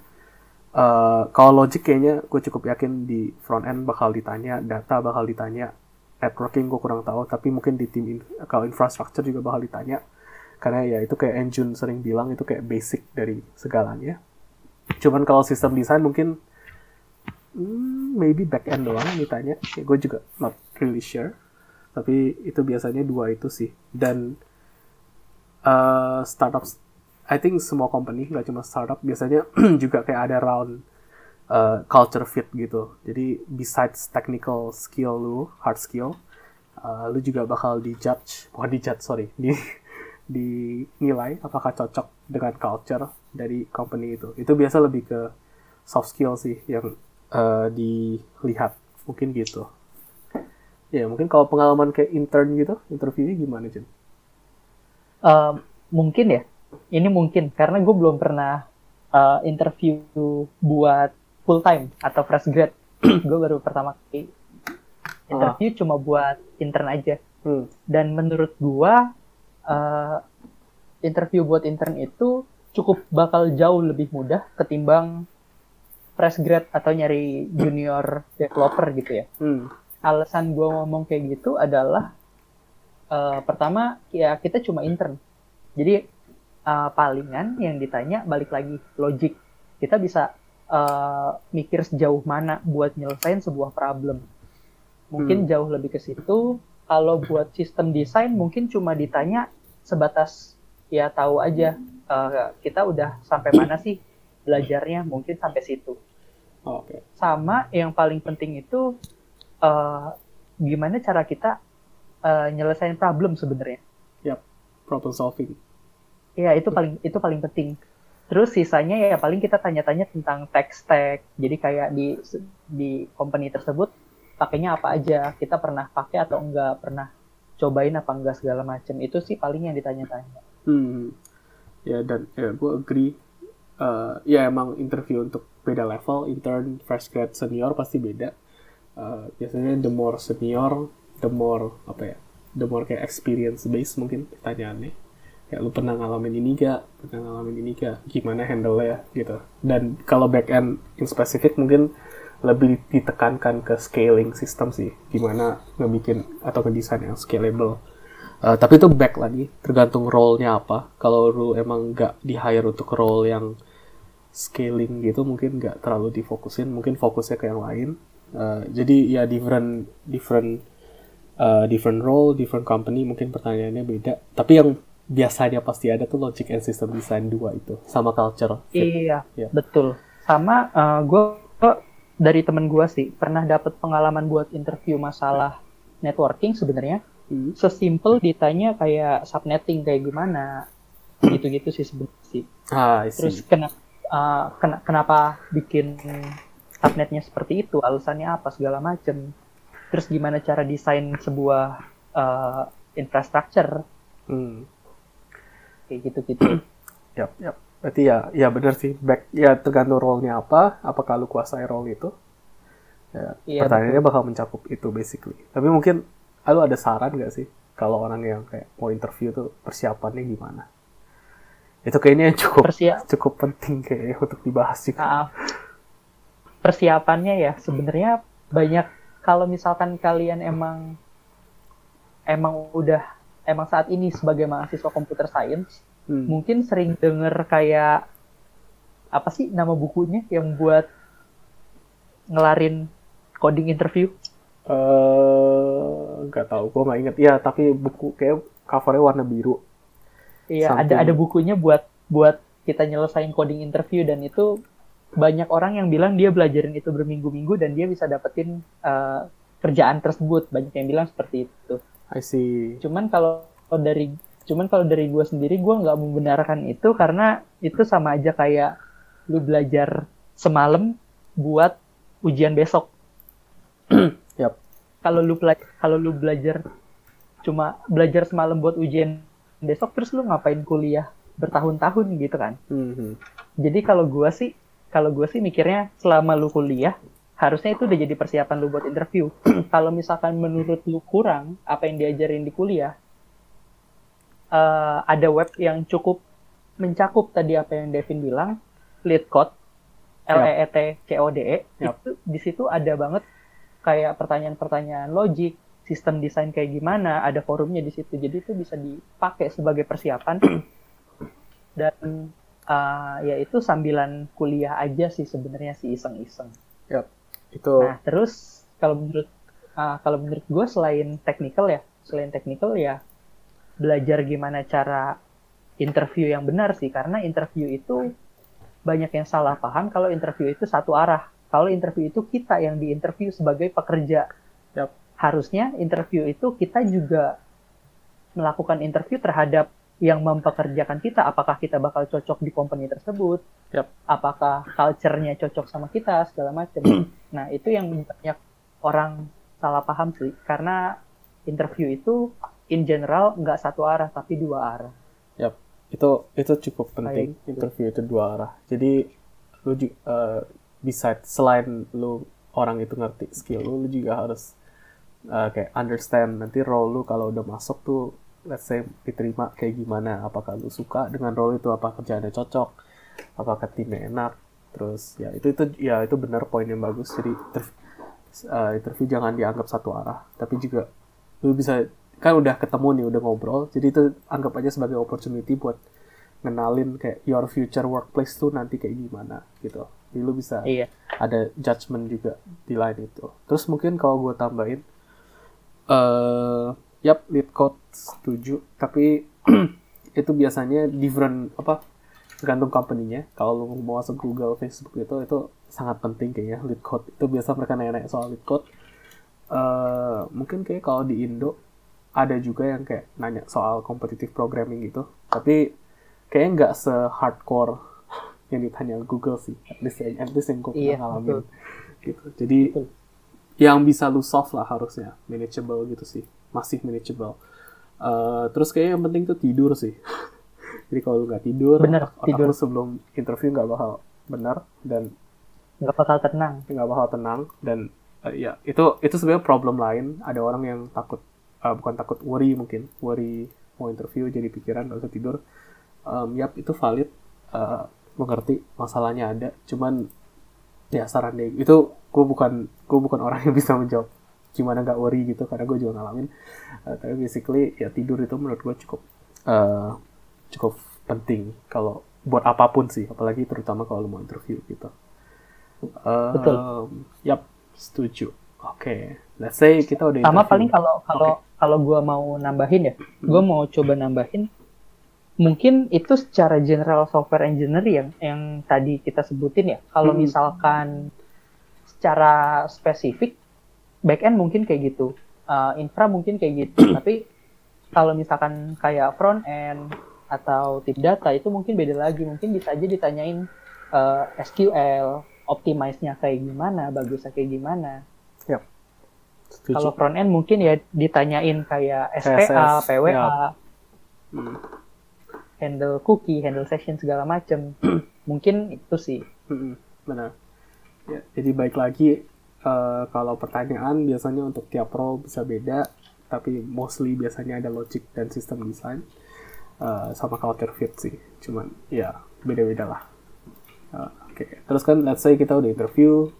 Uh, kalau logic kayaknya gue cukup yakin di front end bakal ditanya, data bakal ditanya, networking gue kurang tahu, tapi mungkin di tim in, kalau infrastructure juga bakal ditanya, karena ya itu kayak engine sering bilang itu kayak basic dari segalanya. Cuman kalau sistem desain mungkin hmm, maybe back end doang ditanya, ya, gue juga not really sure, tapi itu biasanya dua itu sih. Dan uh, startup I think semua company nggak cuma startup biasanya juga kayak ada round uh, culture fit gitu. Jadi besides technical skill lu, hard skill, uh, lu juga bakal dijudge, bukan dijudge sorry, di dinilai apakah cocok dengan culture dari company itu. Itu biasa lebih ke soft skill sih yang uh, dilihat mungkin gitu. Ya mungkin kalau pengalaman kayak intern gitu, interviewnya gimana Jen? Uh, mungkin ya ini mungkin karena gue belum pernah uh, interview buat full time atau fresh grad gue baru pertama kali interview ah. cuma buat intern aja hmm. dan menurut gue uh, interview buat intern itu cukup bakal jauh lebih mudah ketimbang fresh grad atau nyari junior developer gitu ya hmm. alasan gue ngomong kayak gitu adalah uh, pertama ya kita cuma intern jadi uh, palingan yang ditanya balik lagi logik. Kita bisa uh, mikir sejauh mana buat nyelesain sebuah problem. Mungkin hmm. jauh lebih ke situ. Kalau buat sistem desain mungkin cuma ditanya sebatas ya tahu aja uh, kita udah sampai mana sih belajarnya mungkin sampai situ. Oh, okay. sama yang paling penting itu uh, gimana cara kita uh, nyelesain problem sebenarnya. Yep problem solving Iya, itu paling itu paling penting. Terus sisanya ya paling kita tanya-tanya tentang tech stack. Jadi kayak di di company tersebut pakainya apa aja, kita pernah pakai atau enggak, pernah cobain apa enggak segala macam. Itu sih paling yang ditanya-tanya. Hmm. Ya dan ya gue agree. Uh, ya emang interview untuk beda level, intern, fresh grad, senior pasti beda. Uh, biasanya the more senior, the more apa ya, the more kayak experience based mungkin pertanyaannya ya lu pernah ngalamin ini gak pernah ngalamin ini gak gimana handle ya gitu. Dan kalau back end in specific mungkin lebih ditekankan ke scaling system sih. Gimana ngebikin atau ngedesain yang scalable. Uh, tapi itu back lagi. Tergantung role-nya apa. Kalau lu emang gak di hire untuk role yang scaling gitu mungkin gak terlalu difokusin. Mungkin fokusnya ke yang lain. Uh, jadi ya different different uh, different role different company mungkin pertanyaannya beda. Tapi yang biasanya pasti ada tuh logic and system design dua itu sama culture. Iya, yeah. betul. Sama uh, eh, gue dari temen gue sih pernah dapat pengalaman buat interview masalah networking sebenarnya. Hmm. Sesimpel ditanya kayak subnetting kayak gimana, gitu-gitu sih sebenarnya sih. Ah, Terus kena, uh, kena, kenapa bikin subnetnya seperti itu, alasannya apa segala macem. Terus gimana cara desain sebuah uh, infrastructure. Hmm kayak gitu gitu yap yap. Berarti ya ya benar sih. Back ya tergantung role-nya apa apakah lu kuasai role itu. Ya, iya, pertanyaannya betul. bakal mencakup itu basically. Tapi mungkin lu ada saran gak sih kalau orang yang kayak mau interview tuh persiapannya gimana? Itu kayaknya cukup Persia cukup penting kayaknya untuk dibahas sih Uh, persiapannya ya sebenarnya banyak kalau misalkan kalian emang emang udah emang saat ini sebagai mahasiswa computer science Hmm. mungkin sering denger kayak apa sih nama bukunya yang buat ngelarin coding interview Eh, nggak tahu, gue nggak inget. Ya, tapi buku kayak covernya warna biru. Iya, Something. ada ada bukunya buat buat kita nyelesain coding interview dan itu banyak orang yang bilang dia belajarin itu berminggu-minggu dan dia bisa dapetin uh, kerjaan tersebut. Banyak yang bilang seperti itu. I see. Cuman kalau dari cuman kalau dari gue sendiri gue nggak membenarkan itu karena itu sama aja kayak lu belajar semalam buat ujian besok. Yap. Kalau lu kalau lu belajar cuma belajar semalam buat ujian besok terus lu ngapain kuliah bertahun-tahun gitu kan. Mhm. Jadi kalau gua sih kalau gua sih mikirnya selama lu kuliah harusnya itu udah jadi persiapan lu buat interview. kalau misalkan menurut lu kurang apa yang diajarin di kuliah eh, ada web yang cukup mencakup tadi apa yang Devin bilang, LeetCode, L E E T C O D E, Yap. itu di situ ada banget kayak pertanyaan-pertanyaan logik, sistem desain kayak gimana, ada forumnya di situ. Jadi itu bisa dipakai sebagai persiapan dan eh, ya itu sambilan kuliah aja sih sebenarnya sih iseng-iseng. Itu Nah, terus kalau menurut ah, kalau menurut gue selain technical ya, selain technical ya belajar gimana cara interview yang benar sih karena interview itu banyak yang salah paham kalau interview itu satu arah. Kalau interview itu kita yang diinterview sebagai pekerja. Yap. Harusnya interview itu kita juga melakukan interview terhadap yang mempekerjakan kita, apakah kita bakal cocok di company tersebut, Yap. apakah culture-nya cocok sama kita, segala macam. nah, itu yang banyak orang salah paham sih, karena interview itu in general nggak satu arah, tapi dua arah. itu itu cukup penting Kayak gitu. interview itu dua arah jadi lu juga beside selain lu orang itu ngerti skill lu lu juga harus uh, kayak understand nanti role lu kalau udah masuk tuh let's say diterima kayak gimana? Apakah lu suka dengan role itu? Apa kerjaannya cocok? Apakah timnya enak? Terus ya itu itu ya itu benar poin yang bagus. Jadi interv- uh, interview jangan dianggap satu arah. Tapi juga lu bisa kan udah ketemu nih udah ngobrol. Jadi itu anggap aja sebagai opportunity buat ngenalin kayak your future workplace tuh nanti kayak gimana gitu. Jadi lu bisa Iya. ada judgement juga di lain itu. Terus mungkin kalau gue tambahin eh yap lead code setuju. Tapi itu biasanya different apa tergantung company-nya. Kalau lu mau masuk Google Facebook itu itu sangat penting kayaknya lead code. Itu biasa mereka nanya soal lead code. Eh mungkin kayak kalau di Indo ada juga yang kayak nanya soal competitive programming gitu. Tapi kayaknya nggak se hardcore yang ditanya Google sih. At least at least yang gue Iya, pernah ngalamin betul. gitu. Jadi Betul. yang bisa lu solve lah harusnya manageable gitu sih masih manageable. Eh, terus kayaknya yang penting tuh tidur sih. Jadi kalau lu nggak tidur Bener, otak tidur. lu sebelum interview nggak bakal benar dan Nggak bakal tenang. nggak bakal tenang dan eh, ya itu itu sebenarnya problem lain. Ada orang yang takut eh, bukan takut worry mungkin. Worry mau interview jadi pikiran nggak bisa tidur. Em, yap itu valid. Eh, mengerti masalahnya ada. Cuman ya saran deh itu gue bukan gue bukan orang yang bisa menjawab gimana nggak worry gitu karena gue juga ngalamin Eh, tapi basically ya tidur itu menurut gue cukup eh, cukup penting kalau buat apa pun sih apalagi terutama kalau lu mau interview gitu Um, Betul. Yap, setuju. Oke, let's say kita udah Sama interview. paling kalau kalau kalau gua mau nambahin ya, gua mau coba nambahin mungkin itu secara general software engineer yang yang tadi kita sebutin ya. Kalau Hmm. misalkan secara spesifik back end mungkin kayak gitu, Uh, infra mungkin kayak gitu. Tapi kalau misalkan kayak front end atau tip data itu mungkin beda lagi. Mungkin bisa aja ditanyain uh, SQL, optimize-nya kayak gimana, bagusnya kayak gimana. Setuju. Kalau front end mungkin ya ditanyain kayak SPA, PWA, ya. Hmm. handle cookie, handle session segala macem. mungkin itu sih. Mm-mm, benar. Ya, jadi baik lagi eh, kalau pertanyaan biasanya untuk tiap role bisa beda, tapi mostly biasanya ada logic dan sistem design eh, sama culture fit sih. Cuman ya beda-beda lah. Eh, Oke, terus kan let's say kita udah interview,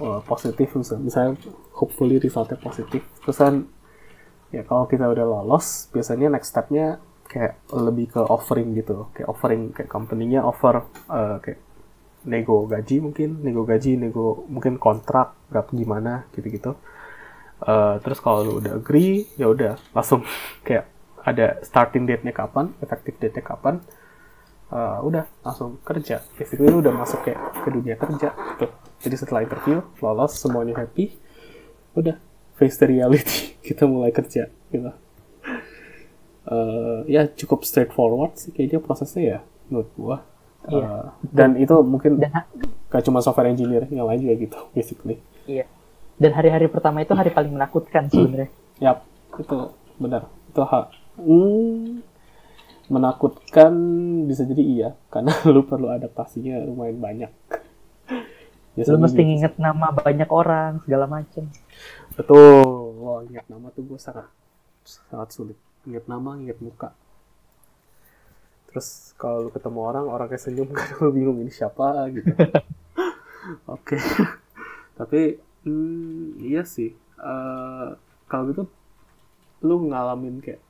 uh, positif misalnya, misalnya hopefully resultnya positif terus kan ya kalau kita udah lolos biasanya next stepnya kayak lebih ke offering gitu kayak offering kayak company-nya offer uh, kayak nego gaji mungkin nego gaji nego mungkin kontrak berapa gimana gitu-gitu. Uh, terus kalau lu udah agree ya udah langsung kayak ada starting date-nya kapan effective date-nya kapan uh, udah langsung kerja. Basically lu udah masuk kayak ke dunia kerja gitu. Jadi setelah interview lolos semuanya happy udah face the reality kita mulai kerja gitu. Uh, ya cukup straightforward sih kayaknya prosesnya ya menurut gua uh, iya. dan itu mungkin dan, gak cuma software engineer yang lain juga gitu basically. Iya. Dan hari-hari pertama itu hari paling menakutkan sebenarnya. Yap itu benar. Itu hak hmm, menakutkan bisa jadi iya karena lu perlu adaptasinya lumayan banyak. Biasanya lu mesti gitu. nginget nama banyak orang segala macem. Betul. Wah ingat nama tuh gue sangat sangat sulit. Ingat nama ingat muka terus kalau lu ketemu orang orangnya senyum kan lu bingung ini siapa gitu. Oke. Tapi hmm, iya sih. Uh, kalau gitu lu ngalamin kayak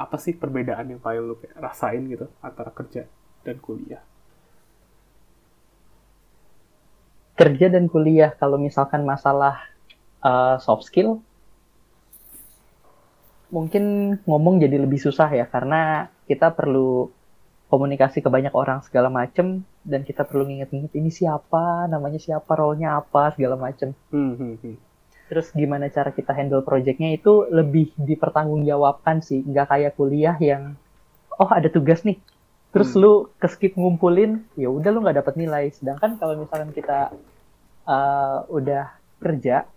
apa sih perbedaan yang paling lu kayak rasain gitu antara kerja dan kuliah? Kerja dan kuliah kalau misalkan masalah uh, soft skill mungkin ngomong jadi lebih susah ya karena kita perlu komunikasi ke banyak orang segala macem. Dan kita perlu nginget-nginget ini siapa? Namanya siapa? Role-nya apa? segala macem. Hmm, hmm, hmm. terus gimana cara kita handle projectnya itu lebih dipertanggungjawabkan sih. Nggak kayak kuliah yang oh ada tugas nih. Terus hmm. lu keskip ngumpulin ya udah lu nggak dapat nilai. Sedangkan kalau misalkan kita uh, udah kerja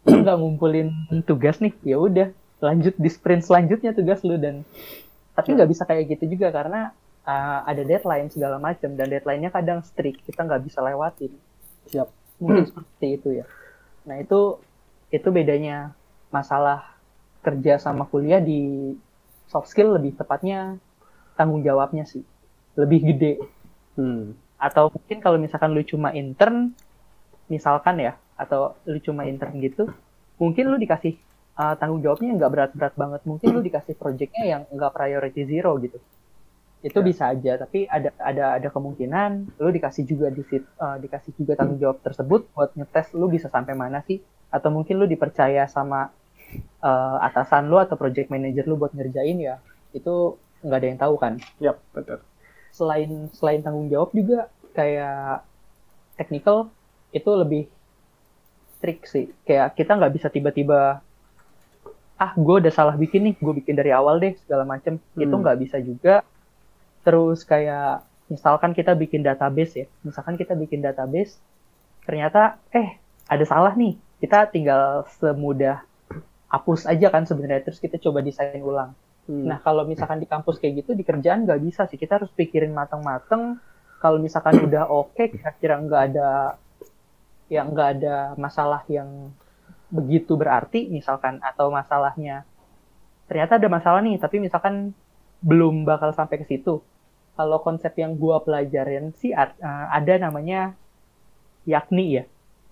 nggak ngumpulin tugas nih ya udah lanjut di sprint selanjutnya tugas lu. Dan tapi nggak bisa kayak gitu juga karena uh, ada deadline segala macam dan deadline-nya kadang strict kita nggak bisa lewatin. Siap. Mungkin seperti itu ya. Nah itu itu bedanya masalah kerja sama kuliah di soft skill lebih tepatnya tanggung jawabnya sih. Lebih gede. Hmm. atau mungkin kalau misalkan lu cuma intern misalkan ya atau lu cuma intern gitu mungkin lu dikasih uh, tanggung jawabnya nggak berat-berat banget. Mungkin lu dikasih projectnya yang nggak priority zero gitu. Itu ya. bisa aja tapi ada ada ada kemungkinan lu dikasih juga di uh, dikasih juga tanggung jawab tersebut buat ngetes lu bisa sampai mana sih. Atau mungkin lu dipercaya sama uh, atasan lu atau project manager lu buat ngerjain ya itu nggak ada yang tahu kan. Yep betul. Selain selain tanggung jawab juga kayak technical itu lebih trik sih. Kayak kita nggak bisa tiba-tiba ah gue udah salah bikin nih gue bikin dari awal deh segala macem. Hmm. itu nggak bisa juga. Terus kayak misalkan kita bikin database ya misalkan kita bikin database ternyata eh ada salah nih kita tinggal semudah hapus aja kan sebenarnya terus kita coba desain ulang. Hmm. nah kalau misalkan di kampus kayak gitu di kerjaan nggak bisa sih. Kita harus pikirin mateng-mateng. Kalau misalkan udah oke okay, kira-kira nggak ada yang nggak ada masalah yang begitu berarti misalkan atau masalahnya ternyata ada masalah nih tapi misalkan belum bakal sampai ke situ. Kalau konsep yang gua pelajarin sih uh, ada namanya yakni ya?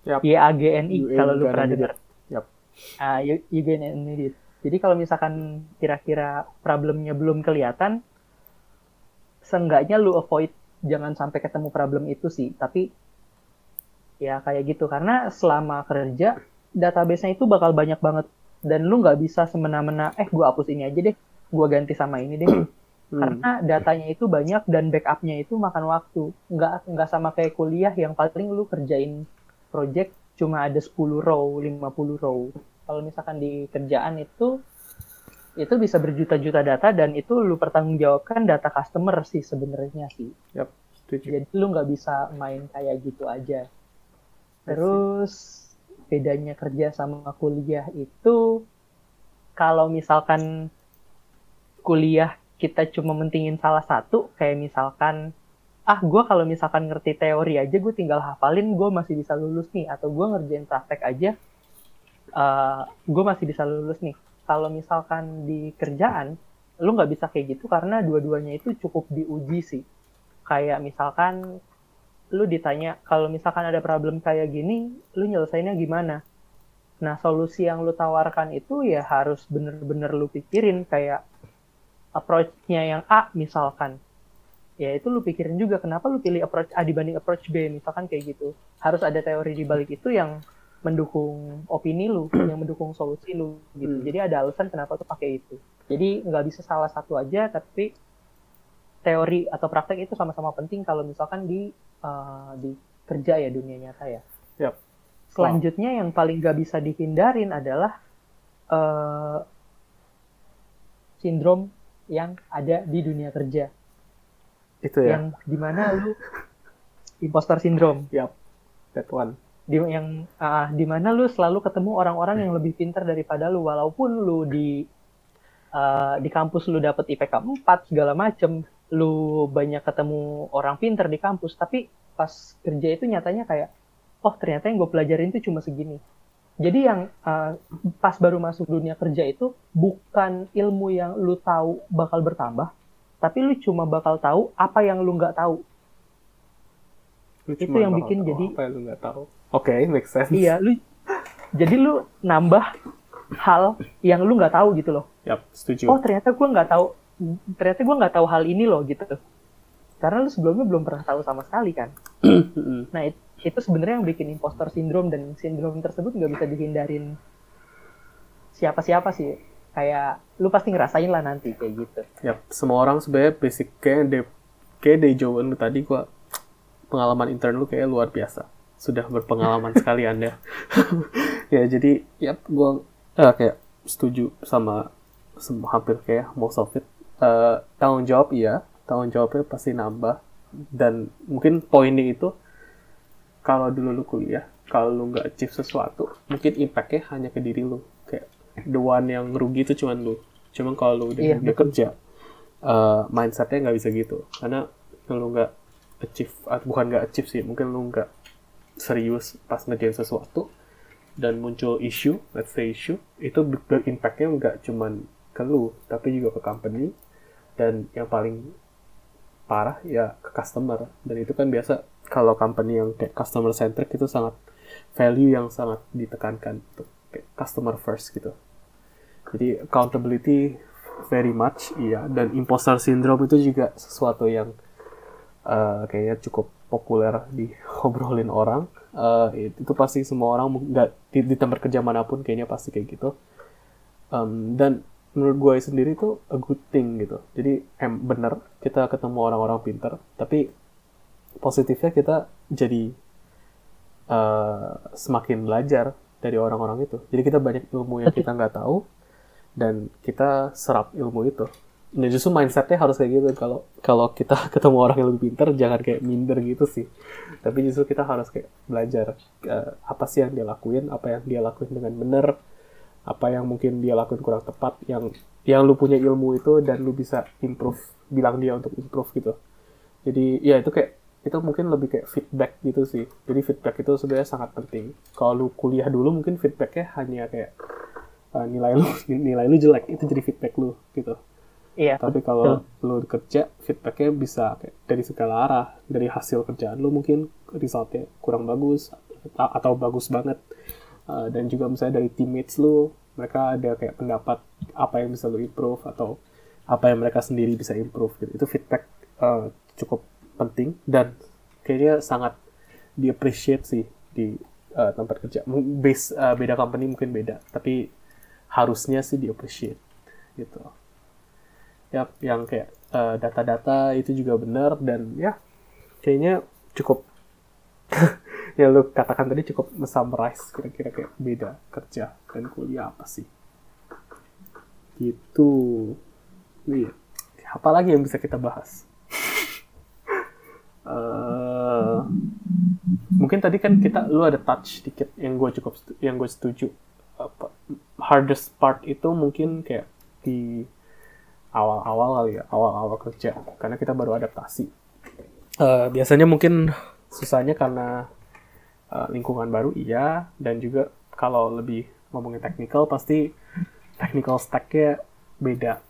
Yep. Y A G N I kalau lu pernah dengar yep. uh, y G N I jadi kalau misalkan kira-kira problemnya belum kelihatan seenggaknya lu avoid jangan sampai ketemu problem itu sih. Tapi ya kayak gitu. Karena selama kerja database-nya itu bakal banyak banget. Dan lu nggak bisa semena-mena eh gua hapus ini aja deh gua ganti sama ini deh. Hmm. karena datanya itu banyak dan backupnya itu makan waktu. Nggak nggak sama kayak kuliah yang paling lu kerjain project cuma ada 10 row 50 row. Kalau misalkan di kerjaan itu itu bisa berjuta-juta data dan itu lu pertanggungjawabkan data customer sih sebenarnya sih. Yep, jadi lu nggak bisa main kayak gitu aja. Terus bedanya kerja sama kuliah itu kalau misalkan kuliah kita cuma mentingin salah satu kayak misalkan ah gue kalau misalkan ngerti teori aja gue tinggal hafalin gue masih bisa lulus nih atau gue ngerjain praktek aja uh, eh, gue masih bisa lulus nih. Kalau misalkan di kerjaan lu nggak bisa kayak gitu karena dua-duanya itu cukup diuji sih. Kayak misalkan lu ditanya kalau misalkan ada problem kayak gini, lu nyelesainnya gimana? Nah, solusi yang lu tawarkan itu ya harus bener-bener lu pikirin kayak approach-nya yang A misalkan. Ya itu lu pikirin juga kenapa lu pilih approach A dibanding approach B misalkan kayak gitu. Harus ada teori di balik itu yang mendukung opini lu, yang mendukung solusi lu gitu. Hmm. Jadi ada alasan kenapa tuh pakai itu. Jadi nggak bisa salah satu aja tapi teori atau praktek itu sama-sama penting kalau misalkan di uh, di kerja ya dunia nyata ya. Yap. Selanjutnya yang paling gak bisa dihindarin adalah uh, sindrom yang ada di dunia kerja, Itu ya. yang di mana lu imposter syndrome, Yap. That one. di yang uh, di mana lu selalu ketemu orang-orang yang lebih pintar daripada lu, walaupun lu di uh, di kampus lu dapet IPK 4 segala macem, lu banyak ketemu orang pintar di kampus, tapi pas kerja itu nyatanya kayak, oh ternyata yang gue pelajarin itu cuma segini. Jadi yang uh, pas baru masuk dunia kerja itu bukan ilmu yang lu tahu bakal bertambah, tapi lu cuma bakal tahu apa yang lu nggak tahu. Lu Itu yang bikin jadi- apa yang lu nggak tahu. Oke, make sense. Iya, lu jadi lu nambah hal yang lu nggak tahu gitu loh. Yap, setuju. Oh ternyata gue nggak tahu, ternyata gue nggak tahu hal ini loh gitu. Karena lu sebelumnya belum pernah tahu sama sekali kan. Mm-mm. Nah it- itu sebenarnya yang bikin impostor syndrome dan sindrom tersebut nggak bisa dihindarin siapa-siapa sih. Kayak lu pasti ngerasain lah nanti kayak gitu. Yap, semua orang sebenarnya basic kayak de kayak dari jawaban lu tadi gua pengalaman intern lu kayak luar biasa. Sudah berpengalaman sekali Anda. ya, jadi yap gua eh, kayak setuju sama hampir kayak most of it. Eh, tanggung jawab iya, tanggung jawabnya pasti nambah dan mungkin poinnya itu kalau dulu lu kuliah, kalau lu nggak achieve sesuatu, mungkin impactnya hanya ke diri lu. Kayak the one yang rugi itu cuman lu. Cuman kalau lu udah Iya, udah betul. kerja, uh, mindsetnya nggak bisa gitu karena lu nggak achieve ah, bukan nggak achieve sih mungkin lu nggak serius pas ngerjain sesuatu dan muncul issue let's say issue itu berimpactnya nggak cuman ke lu tapi juga ke company dan yang paling parah ya ke customer. Dan itu kan biasa kalau company yang kayak customer centric itu sangat value yang sangat ditekankan tuh kayak customer first gitu. Jadi accountability very much iya. Dan imposter syndrome itu juga sesuatu yang eh, kayaknya cukup populer diobrolin orang. Eh, itu pasti semua orang nggak di, di tempat kerja mana pun kayaknya pasti kayak gitu. Em, dan menurut gue sendiri itu a good thing gitu jadi em bener kita ketemu orang-orang pinter tapi positifnya kita jadi eh, semakin belajar dari orang-orang itu jadi kita banyak ilmu yang kita nggak tahu dan kita serap ilmu itu. Nah justru mindsetnya harus kayak gitu. Kalau kalau kita ketemu orang yang lebih pintar, jangan kayak minder gitu sih. Tapi justru kita harus kayak belajar eh, apa sih yang dia lakuin, apa yang dia lakuin dengan benar, apa yang mungkin dia lakuin kurang tepat, yang yang lu punya ilmu itu dan lu bisa improve, bilang dia untuk improve gitu. Jadi ya itu kayak itu mungkin lebih kayak feedback gitu sih. Jadi feedback itu sebenarnya sangat penting. Kalau lu kuliah dulu mungkin feedbacknya hanya kayak uh, nilai lu nilai lu jelek itu jadi feedback lu gitu. Iya. Tapi kalau lu kerja feedbacknya bisa kayak dari segala arah, dari hasil kerjaan lu mungkin resultnya kurang bagus atau, atau bagus banget. Uh, dan juga misalnya dari teammates lu, mereka ada kayak pendapat apa yang bisa lu improve atau apa yang mereka sendiri bisa improve gitu. Itu feedback uh, cukup penting dan kayaknya sangat di appreciate sih di uh, tempat kerja. Base uh, beda company mungkin beda, tapi harusnya sih di appreciate gitu. Ya, yang kayak uh, data-data itu juga benar dan ya kayaknya cukup ya lu katakan tadi cukup summarize kira-kira kayak beda kerja dan kuliah apa sih? Gitu. Iya. Apa lagi yang bisa kita bahas? Eh, mungkin tadi kan kita lu ada touch dikit yang gue cukup yang gue setuju. Apa hardest part itu mungkin kayak di awal-awal kali ya awal-awal kerja. Karena kita baru adaptasi. Eh, biasanya mungkin susahnya karena eh, lingkungan baru iya. Dan juga kalau lebih ngomongin technical pasti technical stack-nya beda.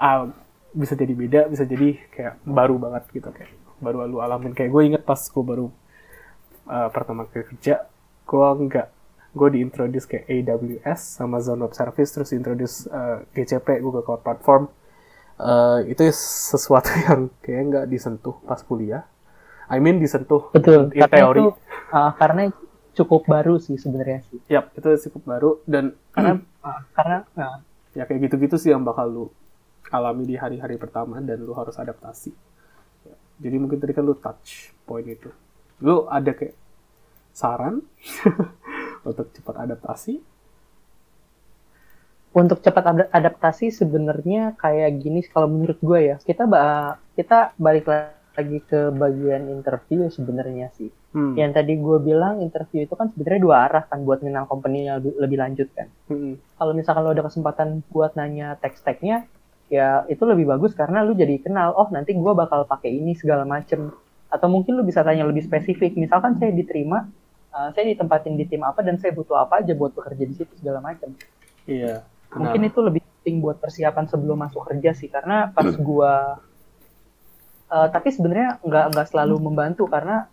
Ah, bisa jadi beda bisa jadi kayak baru banget gitu kayak baru lu alamin. Kayak gue inget pas gue baru uh, pertama kerja gue nggak gue diintroduce kayak AWS sama Zone Web Service terus introduce uh, GCP Google Cloud Platform. Uh, itu sesuatu yang kayak nggak disentuh pas kuliah I mean disentuh betul in karena teori itu, uh, karena cukup baru sih sebenarnya sih yap itu cukup baru dan karena uh, karena uh, ya kayak gitu-gitu sih yang bakal lu alami di hari-hari pertama dan lu harus adaptasi. Ya, jadi mungkin tadi kan lu touch point itu. Lu ada kayak saran untuk cepat adaptasi? Untuk cepat adaptasi sebenarnya kayak gini kalau menurut gue ya. Kita kita balik lagi ke bagian interview sebenarnya sih. Hmm. Yang tadi gue bilang interview itu kan sebenarnya dua arah kan buat mengenal company-nya lebih, lebih lanjut kan. Hmm. Kalau misalkan lo ada kesempatan buat nanya teks-teksnya, ya itu lebih bagus karena lu jadi kenal oh nanti gue bakal pakai ini segala macem atau mungkin lu bisa tanya lebih spesifik misalkan saya diterima uh, saya ditempatin di tim apa dan saya butuh apa aja buat bekerja di situ segala macem iya benar. mungkin itu lebih penting buat persiapan sebelum masuk kerja sih karena pas gue uh, tapi sebenarnya nggak nggak selalu membantu karena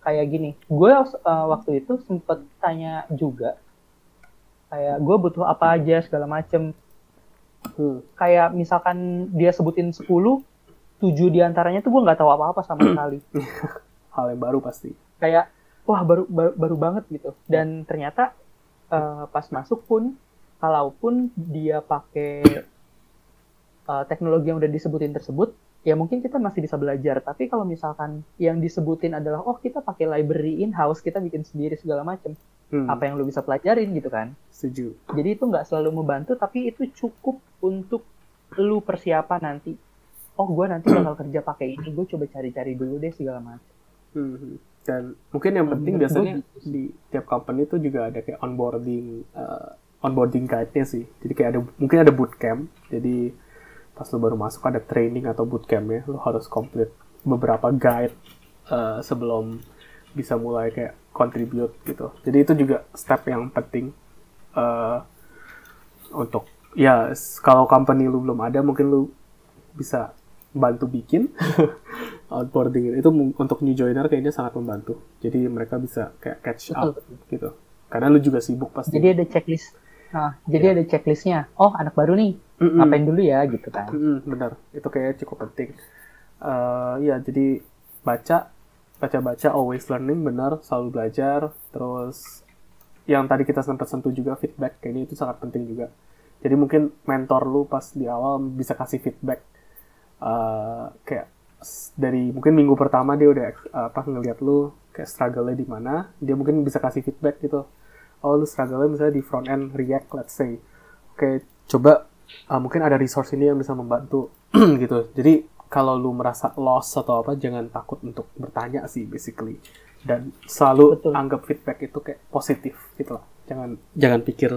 kayak gini gue uh, waktu itu sempet tanya juga kayak gue butuh apa aja segala macem Hmm. Kayak misalkan dia sebutin 10, 7 di antaranya tuh gue nggak tahu apa-apa sama sekali. Hal yang baru pasti. Kayak, wah baru baru, baru banget gitu. Dan ternyata uh, pas masuk pun, kalaupun dia pakai uh, teknologi yang udah disebutin tersebut, ya mungkin kita masih bisa belajar. Tapi kalau misalkan yang disebutin adalah, oh kita pakai library in-house, kita bikin sendiri segala macam hmm. apa yang lu bisa pelajarin gitu kan setuju jadi itu nggak selalu membantu tapi itu cukup untuk lu persiapan nanti oh gue nanti bakal kerja pakai ini gue coba cari-cari dulu deh segala macam hmm. dan mungkin yang penting hmm, biasanya gitu. di tiap company itu juga ada kayak onboarding uh, onboarding guide-nya sih jadi kayak ada mungkin ada bootcamp jadi pas lu baru masuk ada training atau bootcamp ya lu harus complete beberapa guide uh, sebelum bisa mulai kayak contribute gitu. Jadi itu juga step yang penting uh, untuk ya kalau company lu belum ada mungkin lu bisa bantu bikin outboarding itu untuk new joiner kayaknya sangat membantu. Jadi mereka bisa kayak catch up betul, gitu. Karena lu juga sibuk pasti. Jadi ada checklist. Nah, jadi yeah. ada checklistnya. Oh, anak baru nih. Mm -mm. Ngapain dulu ya gitu kan. Mm -mm, benar. Itu kayak cukup penting. Uh, ya, jadi baca baca-baca always learning benar selalu belajar terus yang tadi kita sempat sentuh juga feedback kayaknya itu sangat penting juga jadi mungkin mentor lu pas di awal bisa kasih feedback uh, kayak dari mungkin minggu pertama dia udah uh, apa ngeliat lu kayak struggle-nya di mana dia mungkin bisa kasih feedback gitu oh lu struggle-nya misalnya di front end React let's say. Oke coba uh, mungkin ada resource ini yang bisa membantu gitu. Jadi kalau lu merasa lost atau apa jangan takut untuk bertanya sih basically. Dan selalu Betul. anggap feedback itu kayak positif gitu lah. Jangan jangan pikir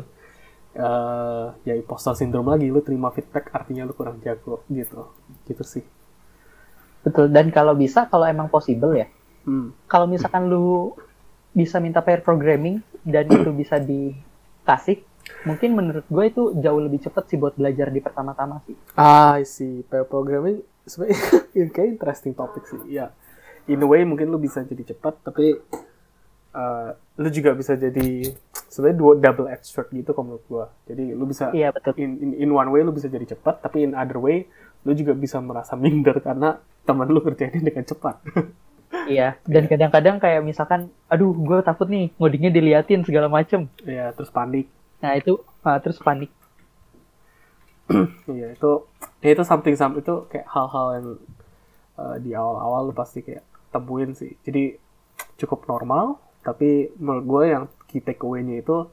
uh, ya imposter syndrome lagi. Lu terima feedback artinya lu kurang jago gitu. Gitu sih. Betul. Dan kalau bisa kalau emang possible ya hmm. kalau misalkan lu bisa minta pair programming dan itu bisa dikasih mungkin menurut gue itu jauh lebih cepat sih buat belajar di pertama-tama sih. Ah sih pair programming sebenarnya kayak interesting topik sih. Ya in a way mungkin lu bisa jadi cepat tapi uh, lu juga bisa jadi sebenarnya dua double edged sword gitu kalau menurut gua. Jadi lu bisa iya, betul. In, in in one way lu bisa jadi cepat tapi in other way lu juga bisa merasa minder karena teman lu kerjainnya dengan cepat iya. Dan kadang-kadang kayak misalkan aduh gue takut nih ngodingnya diliatin segala macem. Iya terus panik. Nah itu uh, terus panik. Iya itu ya itu something something itu kayak hal-hal yang uh, di awal-awal lu pasti kayak temuin sih. Jadi cukup normal tapi menurut gue yang key takeaway-nya itu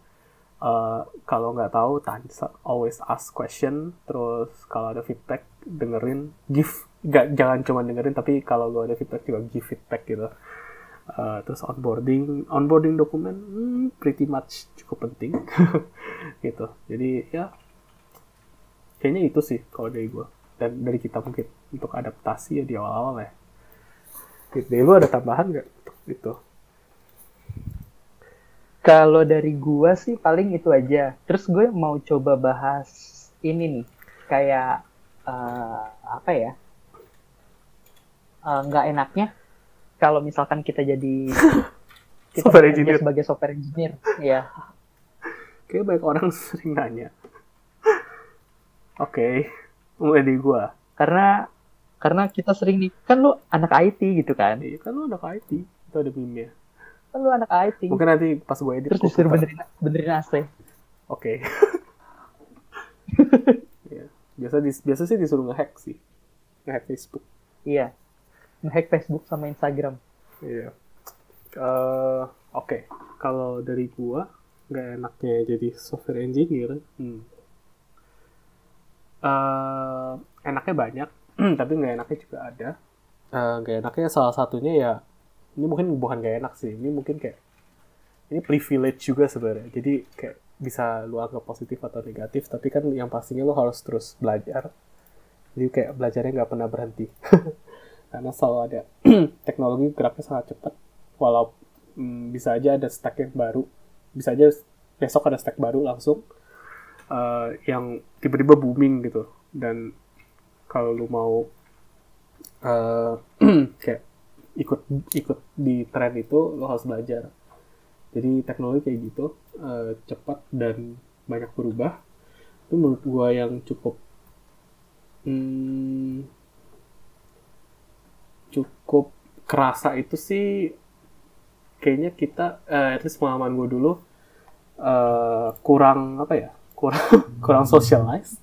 uh, kalau nggak tahu tanya always ask question terus kalau ada feedback dengerin give. Gak, jangan cuma dengerin tapi kalau lu ada feedback juga give feedback gitu. Uh, terus onboarding onboarding dokumen hmm, pretty much cukup penting gitu. Jadi ya kayaknya itu sih kalau dari gue dan dari kita mungkin untuk adaptasi ya di awal-awal ya. Gitu dari ada tambahan nggak itu kalau dari gue sih paling itu aja terus gue mau coba bahas ini nih kayak uh, apa ya uh, nggak enaknya kalau misalkan kita jadi kita Software engineer. sebagai software engineer ya Kayak banyak orang sering nanya. Oke, mulai di gua. karena karena kita sering nih kan lu anak IT gitu kan Iya kan lu anak IT, itu ada meme-nya. Kan lu anak IT Mungkin nanti pas gue edit terus disuruh putar. benerin benerin AC Oke. Iya. Biasa dis- biasa sih disuruh ngehack sih. Ngehack Facebook. iya ngehack Facebook sama Instagram Iya. Eh, Oke, kalau dari gua nggak enaknya jadi software engineer, hmm. Eh, enaknya banyak, tapi nggak enaknya juga ada. Eh, nggak enaknya salah satunya ya, ini mungkin bukan nggak enak sih, ini mungkin kayak ini privilege juga sebenarnya. Jadi kayak bisa lu anggap positif atau negatif, tapi kan yang pastinya lu harus terus belajar. Jadi kayak belajarnya nggak pernah berhenti. Karena selalu ada teknologi geraknya sangat cepat walau mm, bisa aja ada stack yang baru bisa aja besok ada stack baru langsung eh, yang tiba-tiba booming gitu dan kalau lu mau eh, kayak ikut ikut di tren itu lo harus belajar. Jadi teknologi kayak gitu eh, cepat dan banyak berubah. Itu menurut gua yang cukup hmm, cukup kerasa itu sih kayaknya kita eh at least pengalaman gue dulu eh, kurang apa ya kurang kurang socialize.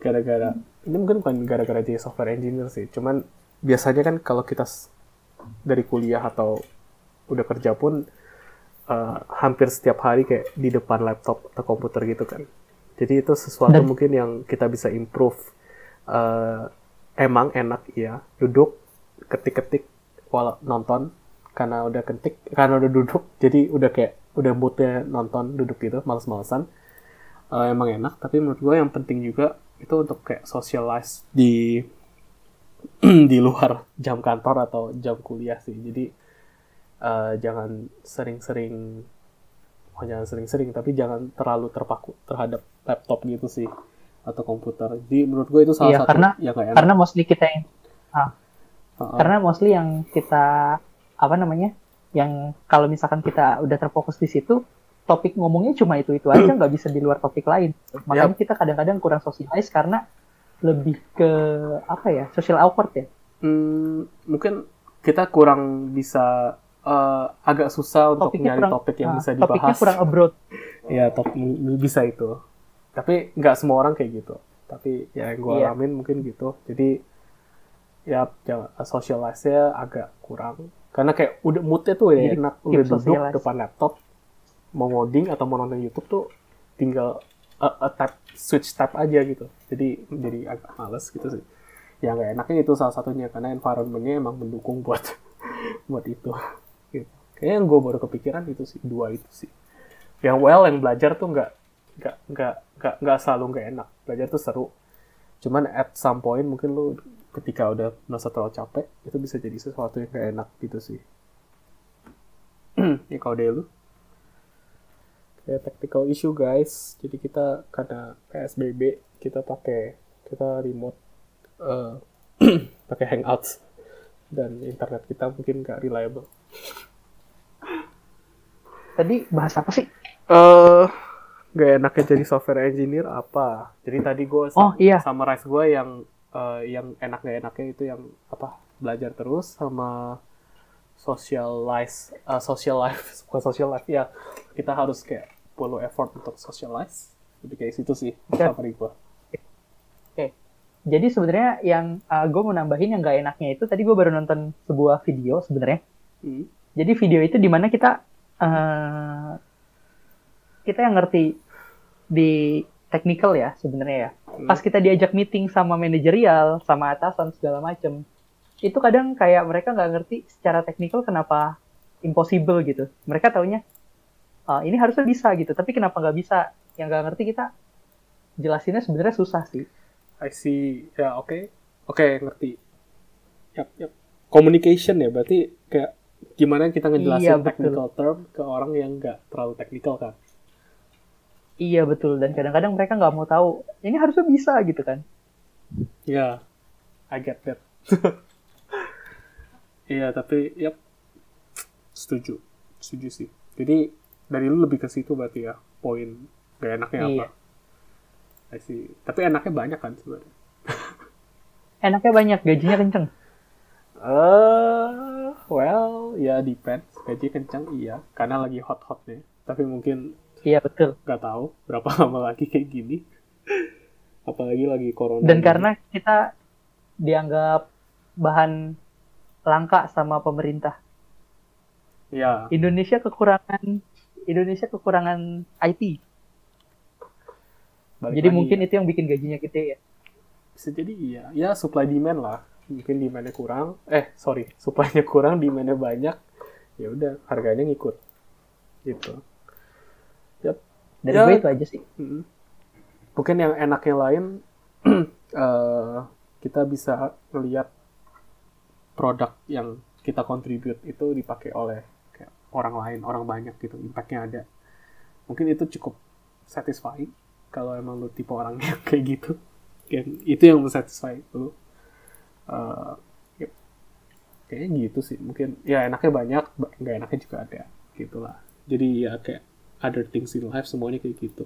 Gara-gara ini mungkin bukan gara-gara jadi software engineer sih cuman biasanya kan kalau kita dari kuliah atau udah kerja pun eh, hampir setiap hari kayak di depan laptop atau komputer gitu kan. Jadi itu sesuatu Dan- mungkin yang kita bisa improve. Eh, emang enak iya. Duduk ketik-ketik walau nonton. Karena udah ketik karena udah duduk jadi udah kayak udah moodnya nonton duduk gitu males-malesan. Eh, emang enak tapi menurut gue yang penting juga itu untuk kayak socialize di di luar jam kantor atau jam kuliah sih. Jadi eh, jangan sering-sering oh, jangan sering-sering tapi jangan terlalu terpaku terhadap laptop gitu sih atau komputer. Jadi menurut gue itu salah Iya, satu karena- yang gak enak. karena mostly kita yang Heeh. karena mostly yang kita apa namanya yang kalau misalkan kita udah terfokus di situ topik ngomongnya cuma itu itu aja nggak bisa di luar topik lain. Makanya kita kadang-kadang kurang socialize karena lebih ke apa ya social awkward ya Hmm, mungkin kita kurang bisa eh, agak susah untuk topiknya nyari kurang topik yang ah, bisa topiknya dibahas. kurang abroad Ya, topik bisa itu. Tapi nggak semua orang kayak gitu. Tapi ya yang gue Iya. alamin mungkin gitu. Jadi ya jangan socialize-nya agak kurang. Karena kayak udah moodnya tuh udah Jadi, enak, udah duduk socialize. depan laptop, mau ngoding atau mau nonton YouTube tuh tinggal a, a tab, switch tab aja gitu. Jadi jadi agak males gitu sih. Ya nggak enaknya itu salah satunya karena environment-nya emang mendukung buat buat itu. Gitu. Kayaknya yang gue baru kepikiran itu sih dua itu sih. Yang well yang belajar tuh nggak nggak nggak nggak nggak selalu nggak enak. Belajar tuh seru. Cuman at some point mungkin lu ketika udah merasa terlalu capek itu bisa jadi sesuatu yang gak enak gitu sih. ya kalau dari lu kayak technical issue guys. Jadi kita karena PSBB kita pakai kita remote eh, pakai hangouts. Dan internet kita mungkin gak reliable. Tadi bahas apa sih? Eh gak enaknya jadi software engineer apa? Jadi tadi gue Oh, iya. summarize gue yang eh, yang enak gak enaknya itu yang apa belajar terus sama socialize eh, social life bukan social life ya. Kita harus kayak perlu effort untuk socialize lebih kayak situ sih Oke. summary gue Oke. Jadi sebenarnya yang gue mau nambahin yang gak enaknya itu tadi gue baru nonton sebuah video sebenarnya. hmm. Jadi video itu di mana kita eh kita yang ngerti di technical ya sebenarnya ya. Hmm. Pas kita diajak meeting sama manajerial, sama atasan segala macem, itu kadang kayak mereka nggak ngerti secara teknikal kenapa impossible gitu. Mereka taunya "Ah, ini harusnya bisa gitu, tapi kenapa nggak bisa? Yang nggak ngerti kita jelasinnya sebenarnya susah sih. I see ya oke oke ngerti yap yap communication ya berarti kayak gimana kita ngejelasin Iya, betul. technical term ke orang yang nggak terlalu technical kan Iya betul dan kadang-kadang mereka nggak mau tahu ini harusnya bisa gitu kan. ya I get that Iya, tapi yap setuju. Setuju sih. Jadi dari lu lebih ke situ berarti ya poin gak enaknya Iya. apa? I see. Tapi enaknya banyak kan sebenarnya. Enaknya banyak, gajinya kenceng. Eh, well, ya depends. Gaji kencang iya, karena lagi hot-hotnya. Tapi mungkin Iya betul. nggak tahu berapa lama lagi kayak gini. Apalagi lagi corona. Dan gini. karena kita dianggap bahan langka sama pemerintah. ya, Indonesia kekurangan Indonesia kekurangan IT. balik Jadi lagi mungkin ya. itu yang bikin gajinya gede ya. bisa jadi iya. Ya supply demand lah. Mungkin demandnya kurang. Eh, sorry, supply-nya kurang, demandnya banyak. Ya udah, harganya ngikut. Gitu. Yap. Dari Ya. gue itu aja sih. Mungkin yang enaknya lain, eh, kita bisa melihat produk yang kita contribute itu dipakai oleh orang lain, orang banyak gitu, impact-nya ada. Mungkin itu cukup satisfying kalau emang lu tipe orang yang kayak gitu. Kayak itu yang mensatisfy lu. Eh, ya, kayaknya gitu sih. Mungkin ya enaknya banyak, ba- nggak enaknya juga ada. Gitulah. Jadi ya kayak other things in life semuanya kayak gitu.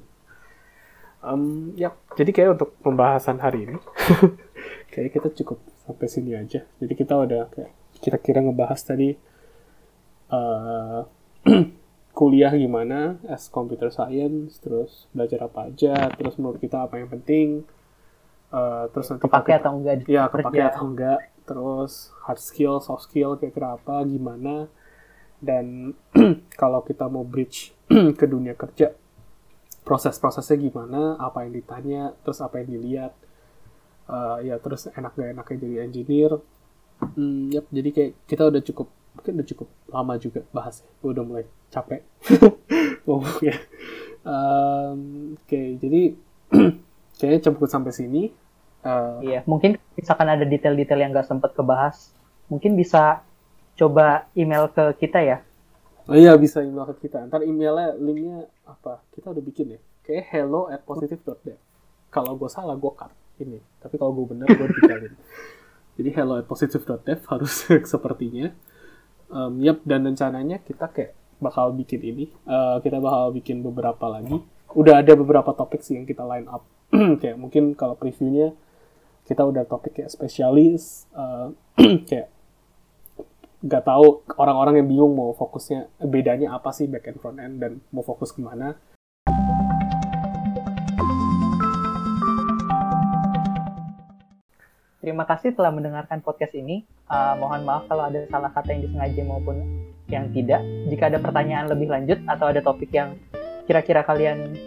Em, ya, jadi kayak untuk pembahasan hari ini, kayak kita cukup sampai sini aja. Jadi kita udah kayak kira-kira ngebahas tadi eh kuliah gimana, as computer science, terus belajar apa aja, terus menurut kita apa yang penting, eh, terus nanti Kepake kita- atau enggak ya kepake kerja. atau enggak terus hard skill soft skill kira-kira apa gimana dan kalau kita mau bridge ke dunia kerja proses-prosesnya gimana apa yang ditanya terus apa yang dilihat Eh, ya terus enak gak enaknya jadi engineer hmm, yap, jadi kayak kita udah cukup mungkin udah cukup lama juga bahasnya Gua udah mulai capek ngomongnya Em, oke jadi kayaknya cukup sampai sini Eh, Iya, mungkin misalkan ada detail-detail yang nggak sempat kebahas, mungkin bisa coba email ke kita ya. Oh iya bisa email ke kita. Ntar emailnya linknya apa? Kita udah bikin ya. Kayak hello at positive.dev. Kalau gue salah gue cut ini. Tapi kalau gue bener gue tinggalin. Jadi hello at positive.dev harus sepertinya. Um, yap dan rencananya kita kayak bakal bikin ini. Eh, kita bakal bikin beberapa lagi. Udah ada beberapa topik sih yang kita line up. kayak mungkin kalau previewnya kita udah topik kayak spesialis. eh, kayak nggak tahu orang-orang yang bingung mau fokusnya bedanya apa sih back end front end dan mau fokus ke mana Terima kasih telah mendengarkan podcast ini. Uh, mohon maaf kalau ada salah kata yang disengaja maupun yang tidak. Jika ada pertanyaan lebih lanjut atau ada topik yang kira-kira kalian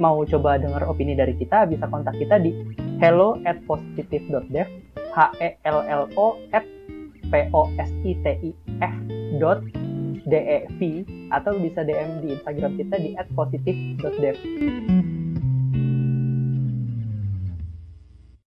mau coba dengar opini dari kita, bisa kontak kita di hello at positive.dev, h e l l o at p o s i t i f dot d e v atau bisa DM di Instagram kita di positive.dev.